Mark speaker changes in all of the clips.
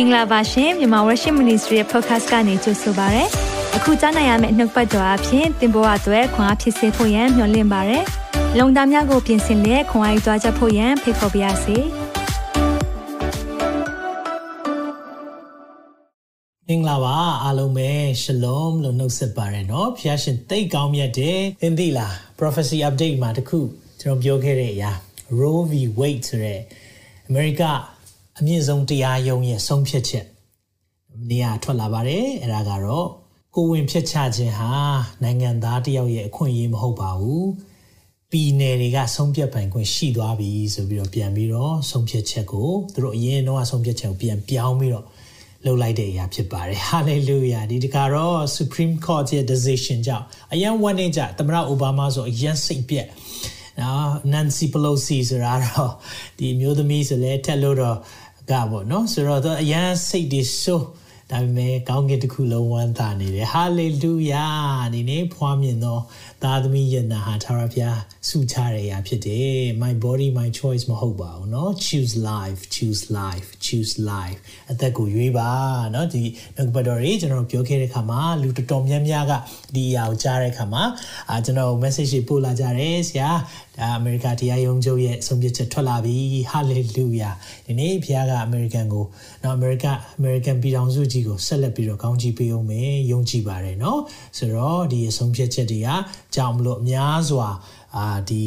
Speaker 1: င်္ဂလာပါရှင်မြန်မာ Worship Ministry ရဲ့ podcast ကနေကြိုဆိုပါရစေ။အခုကြားနိုင်ရမယ့်နှုတ်ပတ်တော်အဖြစ်သင်ပေါ်အပ်ွယ်ခွန်အားဖြစ်စေဖို့ယံမျှဝင့်ပါရစေ။လုံတာများကိုပြင်ဆင်လက်ခွန်အားယူကြားချက်ဖို့ယံဖိတ်ခေါ်ပါရစေ။
Speaker 2: မင်္ဂလာပါအားလုံးပဲ shalom လို့နှုတ်ဆက်ပါရနော်ဖျားရှင်တိတ်ကောင်းမြတ်တယ်သင်သိလား prophecy update မှာတခုကျွန်တော်ပြောခဲ့တဲ့အရာ Roe v Wade ဆိုတဲ့အမေရိက အမြင့်ဆုံးတရားရုံးရဲ့ဆုံးဖြတ်ချက်နေရာထွက်လာပါတယ်အဲ့ဒါကတော့ကိုဝင်ဖြတ်ချခြင်းဟာနိုင်ငံသားတယောက်ရဲ့အခွင့်အရေးမဟုတ်ပါဘူးပြည်နယ်တွေကဆုံးဖြတ်ပိုင်ခွင့်ရှိသွားပြီဆိုပြီးတော့ပြန်ပြီးတော့ဆုံးဖြတ်ချက်ကိုသူတို့အရင်တော့ဆုံးဖြတ်ချက်ကိုပြန်ပြောင်းပြီးတော့လုပ်လိုက်တဲ့အရာဖြစ်ပါတယ် hallelujah ဒီတခါတော့ supreme court ရဲ့ decision ကြောင့်အရင်ဝန်နေကြသမ္မတအိုဘားမားဆိုအရင်စိတ်ပြက်နော် Nancy Pelosi ဆိုတာတော့ဒီမျိုးသမီးဆိုလဲထက်လို့တော့ ကပေါ့နော်ဆိုတော့အရင်စိတ်တွေဆိုးဒါပေမဲ့ကောင်းကင်တစ်ခုလုံးဝမ်းသာနေတယ်ဟာလေလုယာဒီနေ့ဖွားမြင်သော သားသမီးယနာဟာသာရဖျားဆုချရရာဖြစ်တယ် my body my choice မဟုတ်ပါဘူးเนาะ choose life choose life choose life အသက်ကိုရွေးပါเนาะဒီနှုတ်ပတ်တော်ရေးကျွန်တော်ပြောခဲ့တဲ့ခါမှာလူတော်တော်များများကဒီအရာကိုကြားတဲ့ခါမှာအာကျွန်တော် message ပို့လာကြတယ်ဆရာဒါအမေရိကတရားရုံးချုပ်ရဲ့ဆုံးဖြတ်ချက်ထွက်လာပြီဟာလေလုယာဒီနေ့ဖခင်ကအမေရိကန်ကိုနော်အမေရိကအမေရိကန်ပြည်ထောင်စုကြီးကိုဆက်လက်ပြီးတော့ကောင်းချီးပေးအောင်မယ်ယုံကြည်ပါတယ်နော်ဆိုတော့ဒီဆုံးဖြတ်ချက်တွေက ကြောင့်မလို့အများစွာအာဒီ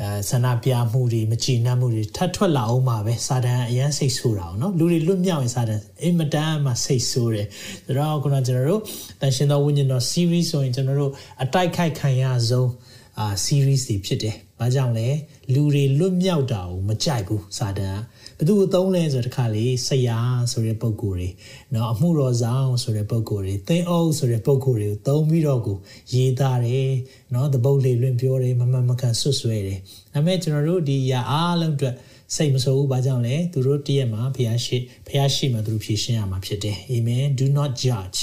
Speaker 2: အဲဆန္ဒပြမှုတွေမချီနှံ့မှုတွေထပ်ထွက်လာအောင်ပါပဲစာတန်အရန်စိတ်ဆိုးတာအောင်နော်လူတွေလွတ်မြောက်ရင်စာတန်အင်မတန်မှစိတ်ဆိုးတယ်ဆိုတော့ခုနကကျွန်တော်တို့တန်ရှင်သောဝိညာဉ်တော် series ဆိုရင်ကျွန်တော်တို့အတိုက်ခိုက်ခံရဆုံးအာ series တွေဖြစ်တယ်။ဘာကြောင့်လဲလူတွေလွတ်မြောက်တာကိုမကြိုက်ဘူးစာတန် ဘသူအသုံးလဲဆိုတခါလေဆရာဆိုတဲ့ပုံကိုယ်တွေเนาะအမှုတော်ဆောင်ဆိုတဲ့ပုံကိုယ်တွေသင်းအုပ်ဆိုတဲ့ပုံကိုယ်တွေကိုသုံးပြီးတော့ကိုရေးသားတယ်เนาะတပုတ်လေးလွင့်ပြောတယ်မမမကန်ဆွတ်ဆွဲတယ်ဒါပေမဲ့ကျွန်တော်တို့ဒီရာအားလုံးအတွက်စိတ်မဆိုးဘူးဘာကြောင့်လဲသူတို့တည့်ရမှာဖះရှိဖះရှိမှာသူတို့ဖြေရှင်းရမှာဖြစ်တယ်အာမင် do not judge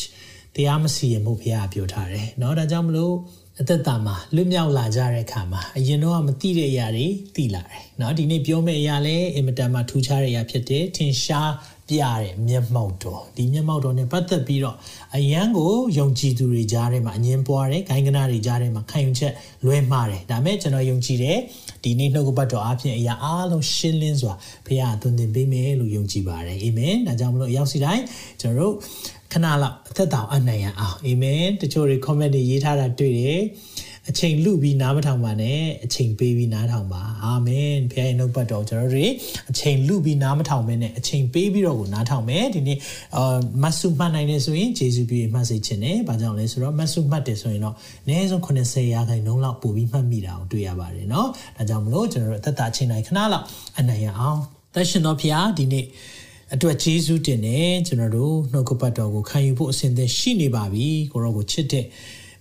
Speaker 2: တရားမစီရင်မှုဖះပြောထားတယ်เนาะဒါကြောင့်မလို့ အသက်တာမှာလွတ်မြောက်လာကြတဲ့အခါမှာအရင်တော့မသိတဲ့အရာတွေသိလာတယ်เนาะဒီနေ့ပြောမယ့်အရာလည်းအင်မတန်မှထူးခြားတဲ့အရာဖြစ်တယ်ထင်ရှားပြတဲ့မျက်မှောက်တော်ဒီမျက်မှောက်တော်နဲ့ပတ်သက်ပြီးတော့အယံကိုယုံကြည်သူတွေကြားထဲမှာအငင်းပွားတယ်ဂိုင်းကနာတွေကြားထဲမှာခံယူချက်လွဲမှားတယ်ဒါမဲ့ကျွန်တော်ယုံကြည်တယ်ဒီနေ့နှုတ်ကပတ်တော်အပြင်အရာအားလုံးရှင်းလင်းစွာဖခင်အသွင်သင်ပေးမယ်လို့ယုံကြည်ပါတယ်အာမင်ဒါကြောင့်မလို့ရောက်စီတိုင်းကျွန်တော်တို့ ခဏလောက်အသက်တာအနိုင်ရအောင်အာမင်တချို့တွေ comment တွေရေးထားတာတွေ့တယ်အချိန်လူပြီးနားမထောင်ပါနဲ့အချိန်ပေးပြီးနားထောင်ပါအာမင်ဖခင်ရဲ့နှုတ်ပတ်တော်ကျွန်တော်တို့အချိန်လူပြီးနားမထောင်မဲနဲ့အချိန်ပေးပြီးတော့ကိုနားထောင်မယ်ဒီနေ့အာမတ်စုမှတ်နိုင်တယ်ဆိုရင်ဂျေစုပြီးမှတ်စေချင်တယ်ဘာကြောင့်လဲဆိုတော့မတ်စုမှတ်တယ်ဆိုရင်တော့အနည်းဆုံး80ရာခိုင်နှုန်းလောက်ပို့ပြီးမှတ်မိတာကိုတွေ့ရပါတယ်เนาะဒါကြောင့်မလို့ကျွန်တော်တို့အသက်တာအချိန်တိုင်းခဏလောက်အနိုင်ရအောင်သက်ရှင်တော်ဖခင်ဒီနေ့ အတွက်ဂျေဇုတင်တယ်ကျွန်တော်တို့နှုတ်ကပတ်တော်ကိုခံယူဖို့အစဉ်သင့်ရှိနေပါပြီကိုရောကိုချစ်တဲ့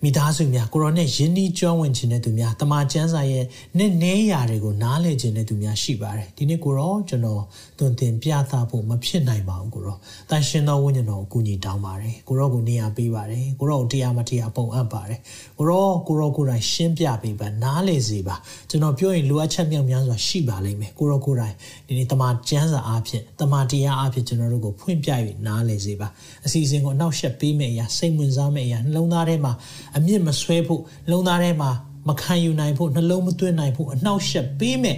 Speaker 2: မိသားစုများကိုရောနဲ့ယဉ်ဤကျွမ်းဝင်ခြင်းတဲ့သူများတမန်ကျမ်းစာရဲ့နဲ့နေရာတွေကိုနားလည်ခြင်းတဲ့သူများရှိပါတယ်ဒီနေ့ကိုရောကျွန်တော်သွန်သင်ပြသဖို့မဖြစ်နိုင်ပါဘူးကိုရောတန်ရှင်သောဝိညာဉ်တော်ကိုကူညီတောင်းပါတယ်ကိုရောကိုနေရာပေးပါတယ်ကိုရောကိုတရားမတရားပုံအပ်ပါတယ်ကိုရောကိုရောကိုယ်တိုင်ရှင်းပြပေးပါနားလည်စေပါကျွန်တော်ပြောရင်လိုအပ်ချက်မြောက်များစွာရှိပါလိမ့်မယ်ကိုရောကိုယ်တိုင်ဒီနေ့တမန်ကျမ်းစာအားဖြင့်တမန်တရားအားဖြင့်ကျွန်တော်တို့ကိုဖွင့်ပြ၍နားလည်စေပါအစီအစဉ်ကိုအနောက်ရှက်ပေးမယ့်အရာစိတ်ဝင်စားမယ့်အရာနှလုံးသားထဲမှာအမြင့်မဆွဲဖို့လုံးသားထဲမှာမခံယူနိုင်ဖို့နှလုံးမသွင်းနိုင်ဖို့အနှောက်ယှက်ပေးမဲ့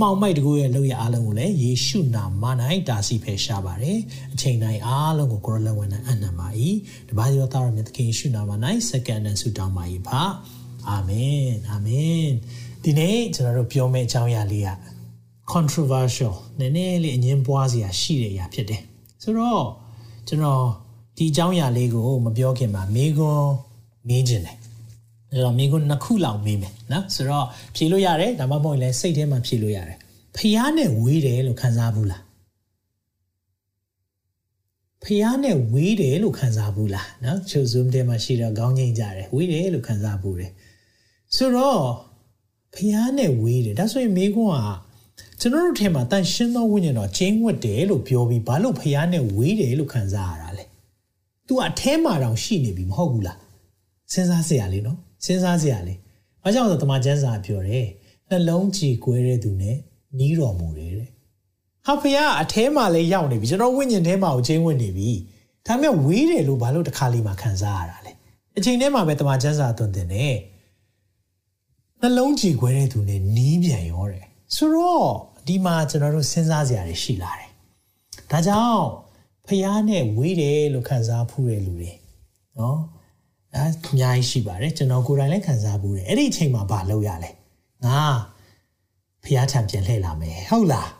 Speaker 2: မှောင်မိုက်တကူရဲ့လောက်ရအားလုံးကိုလည်းယေရှုနာမ၌တာစီဖယ်ရှားပါတယ်အချိန်တိုင်းအားလုံးကိုကိုရလဝန်နဲ့အနံပါ၏တပါးရောသားရမြတ်သခင်ယေရှုနာမ၌စက္ကန့်နဲ့ဆုတောင်းပါ၏ပါအာမင်အာမင်ဒီနေ့ကျွန်တော်တို့ပြောမယ့်အကြောင်းအရာလေးက controversial နည်းနည်းလေးအငင်းပွားစရာရှိတဲ့အရာဖြစ်တယ်ဆိုတော့ကျွန်တော်ဒီအကြောင်းအရာလေးကိုမပြောခင်မှာမေကွန်း မင်းခြင်းတယ်အဲ့တော့မိကုနှစ်ခုလောက်မေးမယ်နော်ဆိုတော့ဖြေလို့ရတယ်ဒါမှမဟုတ်လည်းစိတ်ထဲမှာဖြေလို့ရတယ်ဖျားနဲ့ဝေးတယ်လို့ခံစားဘူးလားဖျားနဲ့ဝေးတယ်လို့ခံစားဘူးလားနော်ချို zoom ထဲမှာရှိတော့ခေါင်းငိမ့်ကြတယ်ဝေးတယ်လို့ခံစားဘူးတယ်ဆိုတော့ဖျားနဲ့ဝေးတယ်ဒါဆိုရင်မိကုကကျွန်တော်တို့ထဲမှာတန်ရှင်းသောဝိညာဉ်တော်ကျင်းဝတ်တယ်လို့ပြောပြီးဘာလို့ဖျားနဲ့ဝေးတယ်လို့ခံစားရတာလဲ तू အแทမှာတောင်ရှိနေပြီမဟုတ်ဘူးလား စဉ်းစားစရာလေးနော်စဉ်းစားစရာလေး။ဘာကြောင့်လဲတမန်ကျမ်းစာပြောတယ်နှလုံးကြည်ကွဲတဲ့သူနဲ့နီးတော်မူတယ်တဲ့။ဟာဖခင်အထဲမှာလည်းရောက်နေပြီကျွန်တော်ဝိညာဉ်ထဲမှာကိုချင်းဝင်နေပြီဒါပေမဲ့ဝေးတယ်လို့ဘာလို့တစ်ခါလေးမှခံစားရတာလဲအချိန်ထဲမှာပဲတမန်ကျမ်းစာသွန်သင်တယ်နှလုံးကြည်ခွဲတဲ့သူနဲ့နီးပြန်ရောတယ်ဆိုတော့ဒီမှာကျွန်တော်တို့စဉ်းစားစရာတွေရှိလာတယ်ဒါကြောင့်ဖះနဲ့ဝေးတယ်လို့ခံစားဖူးတဲ့လူတွေနော် အဲအများကြီးရှိပါတယ်ကျွန်တော်ကိုယ်တိုင်လည်းခံစားဖူးတယ်အဲ့ဒီအချိန်မှာဘာလုပ်ရလဲငါဖះထံပြန်လှည့်လာမယ်ဟုတ်လား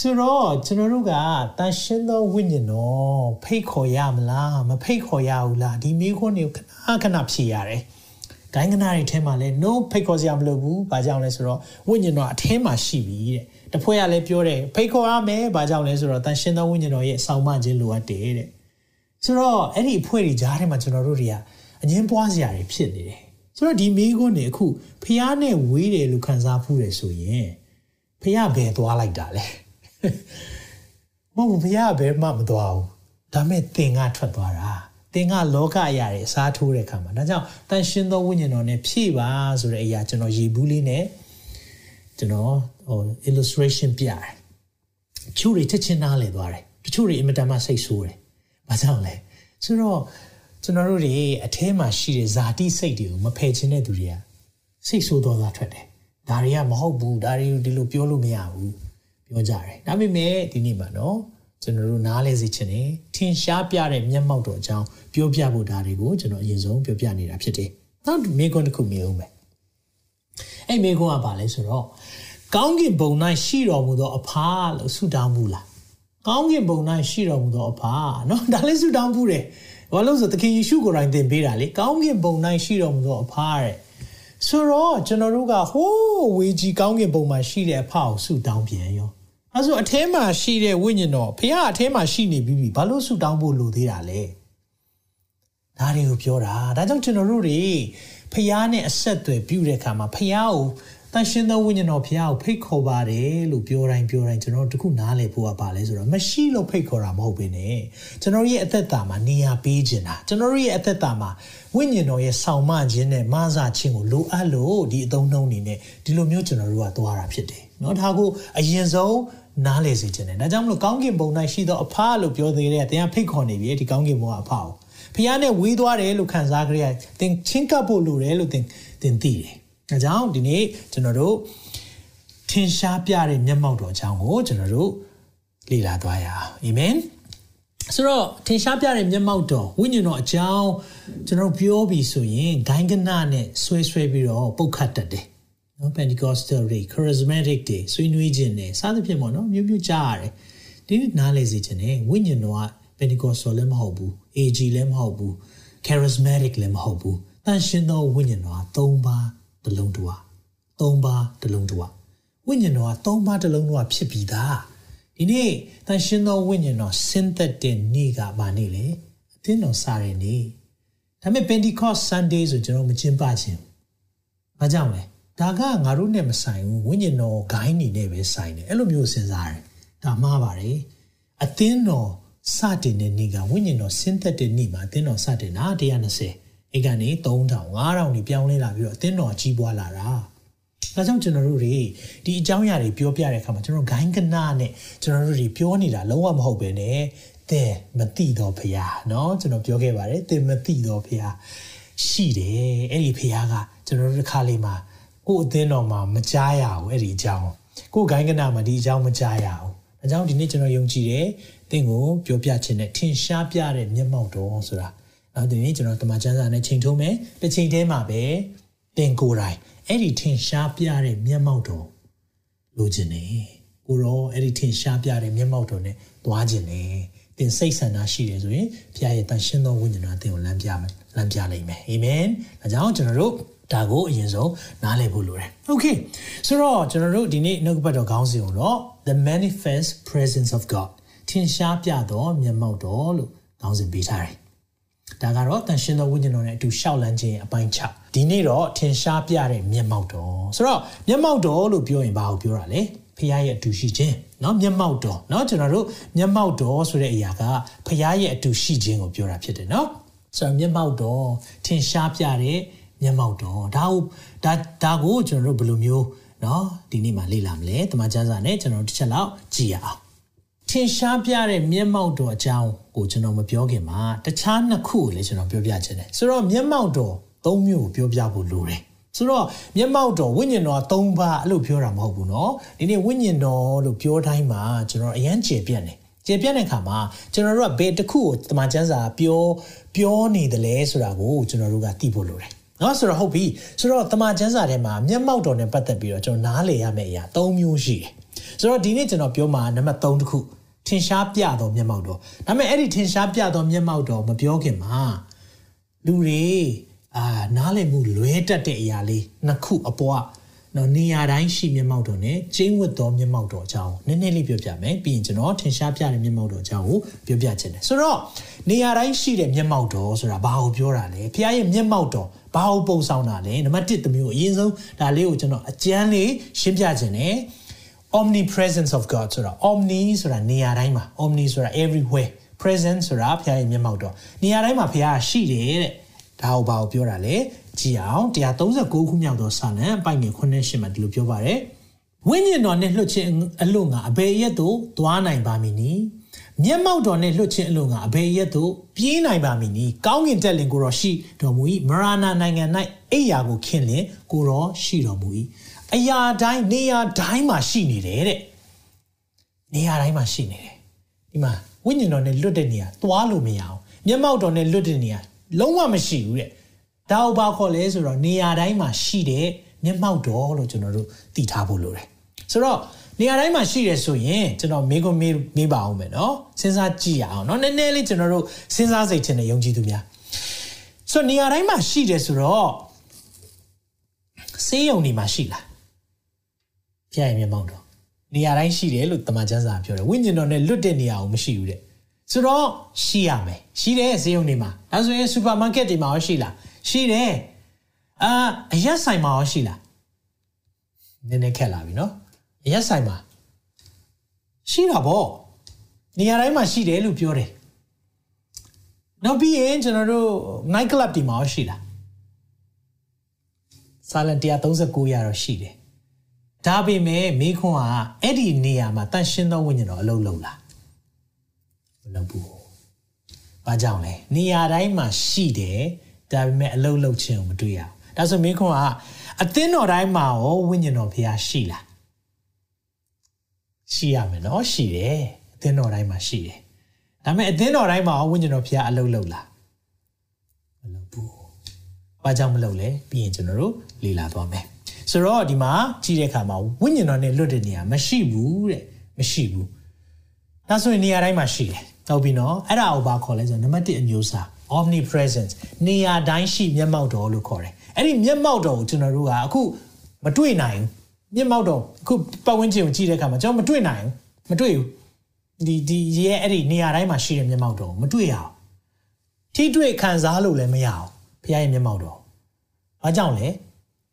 Speaker 2: ဆိုတော့ကျွန်တော်တို့ကတန်ရှင်းသောဝိညာဉ်တော်ဖိတ်ခေါ်ရမလားမဖိတ်ခေါ်ရဘူးလားဒီမိခွန်းတွေကိုခဏခဏဖြေရတယ်။ဂိုင်းကနာတွေထဲမှာလည်း no ဖိတ်ခေါ်စရာမလိုဘူး။ဘာကြောင့်လဲဆိုတော့ဝိညာဉ်တော်အထဲမှာရှိပြီတဲ့။တဖွဲ့ကလည်းပြောတယ်ဖိတ်ခေါ်ရမယ်။ဘာကြောင့်လဲဆိုတော့တန်ရှင်းသောဝိညာဉ်တော်ရဲ့ဆောင်းမခြင်းလိုအပ်တယ်တဲ့။ ဆိုတော့အဲ့ဒီအဖွဲ့တွေကြားထဲမှာကျွန်တော်တို့တွေကအငင်းပွားစရာတွေဖြစ်နေတယ်။ဆိုတော့ဒီမိခွန်းတွေအခုဖျားနဲ့ဝေးတယ်လို့ခံစားဖူးတယ်ဆိုရင်ဖျားဘယ်သွားလိုက်တာလဲ။မဟုတ်ဘုရားဘယ်မှမသွားဘူးဒါမဲ့သင်ကထွက်သွားတာသင်ကလောကအရာတွေအစားထိုးတဲ့ခါမှာဒါကြောင့်တန်ရှင်သောဝိညာဉ်တော်နဲ့ဖြည့်ပါဆိုတဲ့အရာကျွန်တော်ရေဘူးလေးနဲ့ကျွန်တော်ဟို illustration ပြတယ်ချို့တွေချက်ချင်းနားလည်သွားတယ်တချို့တွေအင်မတန်မှစိတ်ဆိုးတယ် ဘာကြောင့်လဲဆိုတော့ကျွန်တော်တို့တွေအထဲမှာရှိတဲ့ဇာတိစိတ်တွေကိုမဖယ်ခြင်းတဲ့သူတွေကစိတ်ဆိုးသွားတာထွက်တယ်ဒါတွေကမဟုတ်ဘူးဒါတွေဒီလိုပြောလို့မရဘူးပြောကြတယ်ဒါပေမဲ့ဒီနေ့မှာနော်ကျွန်တော်တို့နားလဲစေချင်တယ်ထင်ရှားပြတဲ့မျက်မှောက်တော်အကြောင်းပြောပြဖို့ဒါတွေကိုကျွန်တော်အရင်ဆုံးပြောပြနေတာဖြစ်တယ်နောက်မိကွန်းတစ်ခုမြင်အောင်ပဲအဲ့မိကွန်းကဘာလဲဆိုတော့ကောင်းကင်ဘုံ၌ရှိတော်မူသောအဖာလို့ဆုတောင်းမှုလား ကောင်းကင်ဘုံ၌ရှိတော်မူသောအဖာနော်ဒါလည်းဆုတောင်းမှုတယ်ဘာလို့ဆိုသခင်ယေရှုကိုယ်တိုင်သင်ပေးတာလေကောင်းကင်ဘုံ၌ရှိတော်မူသောအဖာတဲ့ဆိုတော့ကျွန်တော်တို့ကဟိုးဝေကြီးကောင်းကင်ဘုံမှာရှိတဲ့အဖကိုဆုတောင်းပြန်ရောအဲဆိုအထဲမှာရှိတဲ့ဝိညာဉ်တော်ဖခင်အထဲမှာရှိနေပြီးပြီဘာလို့ဆုတောင်းဖို့လိုသေးတာလဲဒါတွေကိုပြောတာဒါကြောင့်ကျွန်တော်တို့တွေဖခင်နဲ့အဆက်အသွယ်ပြုတဲ့အခါမှာဖခင်ကို တန်ရှင်သောဝိညာဉ်တော်ဖခင်ကိုဖိတ်ခေါ်ပါတယ်လို့ပြောတိုင်းပြောတိုင်းကျွန်တော်တို့တခုနားလည်ဖို့ကပါလဲဆိုတော့မရှိလို့ဖိတ်ခေါ်တာမဟုတ်ဘဲနဲ့ကျွန်တော်ရဲ့အသက်တာမှာနေရာပေးခြင်းတာကျွန်တော်ရဲ့အသက်တာမှာဝိညာဉ်တော်ရဲ့ဆောင်မခြင်းနဲ့မဆာခြင်းကိုလိုအပ်လို့ဒီအသုံးနှုန်းနေနဲ့ဒီလိုမျိုးကျွန်တော်တို့ကသွားတာဖြစ်တယ်เนาะဒါကိုအရင်ဆုံးနားလည်စေခြင်းတယ်ဒါကြောင့်မလို့ကောင်းကင်ဘုံ၌ရှိသောအဖလို့ပြောသေးတယ်တင်ကဖိတ်ခေါ်နေပြီဒီကောင်းကင်ဘုံကအဖကိုဖခင်နဲ့ဝေးသွားတယ်လို့ခံစားကြရတင်ချင်းကပ်ဖို့လိုတယ်လို့တင်တင်သိတယ် ဒါကြောင့်ဒီနေ့ကျွန်တော်တို့ထင်ရှားပြတဲ့မျက်မှောက်တော်အကြောင်းကိုကျွန်တော်တို့လေ့လာသွားရအောင်အာမင်ဆိုတော့ထင်ရှားပြတဲ့မျက်မှောက်တော်ဝိညာဉ်တော်အကြောင်းကျွန်တော်ပြောပြီးဆိုရင်ဂိုင်းကနနဲ့ဆွဲဆွဲပြီးတော့ပုတ်ခတ်တတ်တယ်နော် Pentecostal တွေ charismatic တွေဆွေးနွေးခြင်းနဲ့စသဖြင့်ပေါ့နော်မျိုးမျိုးကြားရတယ်ဒီနေ့နားလည်စေခြင်းနဲ့ဝိညာဉ်တော်က Pentecostal လည်းမဟုတ်ဘူး AG လည်းမဟုတ်ဘူး charismatic လည်းမဟုတ်ဘူးတန်ရှင်သောဝိညာဉ်တော်က၃ပါး တစ်လုံးတူပါ၃ပါးတစ်လုံးတူပါဝိညာဉ်တော်က၃ပါးတစ်လုံးတူပါဖြစ်ပြီးသားဒီနေ့တန်ရှင်သောဝိညာဉ်တော်ဆင်းသက်တဲ့နေ့ကဘာနေ့လဲအသင်းတော်စားတဲ့နေ့ဒါပေမဲ့ Pentecost Sunday ဆိုကျွန်တော်မကျင်းပခြင်းဘာကြောင့်လဲဒါကငါတို့နဲ့မဆိုင်ဘူးဝိညာဉ်တော်ဂိုင်းနေနဲ့ပဲဆိုင်တယ်အဲ့လိုမျိုးစဉ်းစားတယ်ဒါမှားပါတယ်အသင်းတော်စတင်တဲ့နေ့ကဝိညာဉ်တော်ဆင်းသက်တဲ့နေ့မှာအသင်းတော်စတင်တာ120 အဲ့ကနေ3000 5000นี่ပြောင်းလဲလာပြီးတော့အသင်းတော်ကြီးပွားလာတာဒါကြောင့်ကျွန်တော်တို့တွေဒီအကြောင်းအရာတွေပြောပြတဲ့အခါမှာကျွန်တော်ဂိုင်းကနာနဲ့ကျွန်တော်တို့တွေပြောနေတာလုံးဝမဟုတ်ပဲねတဲ့မတိတော့ဖရားเนาะကျွန်တော်ပြောခဲ့ပါတယ်တဲ့မတိတော့ဖရားရှိတယ်အဲ့ဒီဖရားကကျွန်တော်တို့တစ်ခါလေးမှာကို့အသင်းတော်မှာမကြားရဘူးအဲ့ဒီအကြောင်းကို့ဂိုင်းကနာမှာဒီအကြောင်းမကြားရဘူးအကြောင်းဒီနေ့ကျွန်တော်ယုံကြည်တယ်သင်ကိုပြောပြခြင်းနဲ့ထင်ရှားပြတဲ့မျက်မှောက်တော်ဆိုတာ နောက်ဒီနေ့ကျွန်တော်တမန်ကျမ်းစာနဲ့ချိန်ထုံးမယ်တစ်ချိန်တည်းမှာပဲသင်ကိုယ်တိုင်အဲ့ဒီထင်ရှားပြတဲ့မျက်မှောက်တော်လိုချင်နေကိုရောအဲ့ဒီထင်ရှားပြတဲ့မျက်မှောက်တော်နဲ့သွားခြင်းနေသင်စိတ်ဆန္ဒရှိတယ်ဆိုရင်ဘုရားရဲ့တန်ရှင်းသောဝိညာဉ်တော်သင်ကိုလမ်းပြမယ်လမ်းပြနိုင်မယ်အာမင်ဒါကြောင့်ကျွန်တော်တို့ဒါကိုအရင်ဆုံးနားလည်ဖို့လိုတယ်။ Okay ဆိုတော့ကျွန်တော်တို့ဒီနေ့နှုတ်ပတ်တော်ခေါင်းစဉ်ကိုတော့ the manifest presence of God ထင်ရှားပြသောမျက်မှောက်တော်လို့ခေါင်းစဉ်ပေးထားတယ်။ ဒါကတော့တန်ရှင်းသောဝိညာဉ်တော်နဲ့အတူရှောက်လန်းခြင်းအပိုင်း6ဒီနေ့တော့ထင်ရှားပြတဲ့မျက်မှောက်တော်ဆိုတော့မျက်မှောက်တော်လို့ပြောရင်ဘာကိုပြောတာလဲဖခင်ရဲ့အတူရှိခြင်းเนาะမျက်မှောက်တော်เนาะကျွန်တော်တို့မျက်မှောက်တော်ဆိုတဲ့အရာကဖခင်ရဲ့အတူရှိခြင်းကိုပြောတာဖြစ်တယ်เนาะဆိုတော့မျက်မှောက်တော်ထင်ရှားပြတဲ့မျက်မှောက်တော်ဒါကိုဒါဒါကိုကျွန်တော်တို့ဘယ်လိုမျိုး เนาะဒီနေ့မှာလေ့လာမလဲတမန်ကျမ်းစာနဲ့ကျွန်တော်တစ်ချက်လောက်ကြည့်ရအောင် ထင်ရှားပြတဲ့မျက်မှောက်တော်အကြောင်းကိုကျွန်တော်မပြောခင်မှာတခြားနှစ်ခုကိုလည်းကျွန်တော်ပြောပြချင်တယ်ဆိုတော့မျက်မှောက်တော်သုံးမျိုးကိုပြောပြဖို့လိုတယ်ဆိုတော့မျက်မှောက်တော်ဝိညာဉ်တော်၃ပါးအဲ့လိုပြောတာမဟုတ်ဘူးเนาะဒီနေ့ဝိညာဉ်တော်လို့ပြောတိုင်းမှာကျွန်တော်အရန်ကျေပြတ်တယ်ကျေပြတ်တဲ့အခါမှာကျွန်တော်တို့ကဘယ်တစ်ခုကိုတမန်ကျမ်းစာပြောပြောနေတယ်လဲဆိုတာကိုကျွန်တော်တို့ကသိဖို့လိုတယ် နော်ဆိုတော့ဟုတ်ပြီဆိုတော့တမန်ကျမ်းစာထဲမှာမျက်မှောက်တော်နဲ့ပတ်သက်ပြီးတော့ကျွန်တော်နားလည်ရမယ့်အရာ၃မျိုးရှိတယ်ဆိုတော့ဒီနေ့ကျွန်တော်ပြောမှာနံပါတ်3တစ်ခုထင်ရှားပြသောမျက်မှောက်တော်ဒါပေမဲ့အဲ့ဒီထင်ရှားပြသောမျက်မှောက်တော်မပြောခင်မှာလူတွေအာနားလည်မှုလွဲတတ်တဲ့အရာလေးနှစ်ခုအပေါ်ကနော်နေရာတိုင်းရှိမျက်မှောက်တော်နဲ့ကျင်းဝတ်သောမျက်မှောက်တော်အကြောင်းနည်းနည်းလေးပြောပြမယ်ပြီးရင်ကျွန်တော်ထင်ရှားပြတဲ့မျက်မှောက်တော်အကြောင်းကိုပြောပြချင်တယ်ဆိုတော့နေရာတိုင်းရှိတဲ့မျက်မှောက်တော်ဆိုတာဘာကိုပြောတာလဲဖခင်ရဲ့မျက်မှောက်တော် ဘာကိုပုံဆောင်တာလဲနံပါတ်1တမျိုးအရင်ဆုံးဒါလေးကိုကျွန်တော်အကျမ်းလေးရှင်းပြချင်တယ် omnipresence of God ဆိုတာ omni ဆိုတာနေရာတိုင်းမှာ omni ဆိုတာ everywhere presence ဆိုတာဖခင်ရဲ့မျက်မှောက်တော်နေရာတိုင်းမှာဖခင်ရှိတယ်တဲ့ဒါကိုဘာကိုပြောတာလဲကြည့်အောင်139ခုမြောက်သောစာလံအပိုင်ငယ်9ရှမှာဒီလိုပြောပါတယ်ဝိညာဉ်တော်နဲ့လွှတ်ခြင်းအလို့ငါအဘယ်ရက်သို့သွားနိုင်ပါမည်နည်း မျက်မှောက်တော်နဲ့လွှတ်ခြင်းအလို့ငါအဘယ်ရက်သို့ပြေးနိုင်ပါမည်နည်းကောင်းကင်တက်လင်ကိုတော်ရှိတော်မူ၏မရဏနိုင်ငံ၌အိယာကိုခင်းလင်ကိုတော်ရှိတော်မူ၏အရာတိုင်းနေရာတိုင်းမှာရှိနေတယ်တဲ့နေရာတိုင်းမှာရှိနေတယ်ဒီမှာဝိညာဉ်တော်နဲ့လွတ်တဲ့နေရာသွားလို့မရအောင်မျက်မှောက်တော်နဲ့လွတ်တဲ့နေရာလုံးဝမရှိဘူးတဲ့ဒါကိုဘာခေါ်လဲဆိုတော့နေရာတိုင်းမှာရှိတဲ့မျက်မှောက်တော်လို့ကျွန်တော်တို့သိထားဖို့လိုတယ်ဆိုတော့ နေရာတိုင်းမှာရှိတယ်ဆိုရင်ကျွန်တော်မေးခွန်းမေးမေးပါအောင်မယ်နော်စဉ်းစားကြည့်ရအောင်နော်နည်းနည်းလေးကျွန်တော်တို့စဉ်းစားစိတ်ထင်တဲ့ယုံကြည်သူများဆိုတော့နေရာတိုင်းမှာရှိတယ်ဆိုတော့စေးရုံဒီမှာရှိလားဖျက်ရမျက်မှောက်တော်နေရာတိုင်းရှိတယ်လို့တမန်ကျမ်းစာပြောတယ်ဝိညာဉ်တော်နဲ့လွတ်တဲ့နေရာကိုမရှိဘူးတဲ့ဆိုတော့ရှိရမယ်ရှိတယ်ဈေးရုံတွေမှာဒါဆိုရင်စူပါမားကတ်တွေမှာရောရှိလားရှိတယ်အာအရက်ဆိုင်မှာရောရှိလားနည်းနည်းခက်လာပြီနော် အရက်ဆိုင်မှာရှိတာဗောနေရာတိုင်းမှာရှိတယ်လို့ပြောတယ်နောက်ပြီးရင်ကျွန်တော်တို့ night club ဒီမှာရောရှိလား silent 139ရတော့ရှိတယ်ဒါပေမဲ့မိခွန်းကအဲ့ဒီနေရာမှာတန်ရှင်းသောဝိညာဉ်တော်အလုံးလုံးလားမလုပ်ဘူး။ဘာကြောင့်လဲနေရာတိုင်းမှာရှိတယ်ဒါပေမဲ့အလုံးလုံးခြင်းကိုမတွေ့ရဘူး။ဒါဆိုမိခွန်းကအသင်းတော်တိုင်းမှာရောဝိညာဉ်တော်ဖျားရှိလား။ ရှိရမယ်နော်ရှိတယ်အသင်းတော်တိုင်းမှာရှိတယ်။ဒါပေမဲ့အသင်းတော်တိုင်းမှာရောဝိညာဉ်တော်ဖျားအလုံးလုံးလားမလုပ်ဘူး။ဘာကြောင့်မလုပ်လဲပြီးရင်ကျွန်တော်တို့လေ့လာသွားမယ်။ဆိုတော့ဒီမှာကြည့်တဲ့အခါမှာဝိညာဉ်တော်နဲ့လွတ်တဲ့နေရာမရှိဘူးတဲ့မရှိဘူးဒါဆိုရင်နေရာတိုင်းမှာရှိတယ်ဟုတ်ပြီနော်အဲ့ဒါကိုဘာခေါ်လဲဆိုတော့နံပါတ်1အမျိုးအစား omnipresence နေရာတိုင်းရှိမျက်မှောက်တော်လို့ခေါ်တယ်အဲ့ဒီမျက်မှောက်တော်ကိုကျွန်တော်တို့ကအခုမတွေ့နိုင် မျက်မှောက်တော်အခုပတ်ဝန်းကျင်ကိုကြည့်တဲ့အခါမှာကျွန်တော်မတွေ့နိုင်ဘူးမတွေ့ဘူးဒီဒီရဲ့အဲ့ဒီနေရာတိုင်းမှာရှိတဲ့မျက်မှောက်တော်ကိုမတွေ့ရအောင်ထိတွေ့ခံစားလို့လည်းမရအောင်ဖခင်ရဲ့မျက်မှောက်တော်ဘာကြောင့်လဲ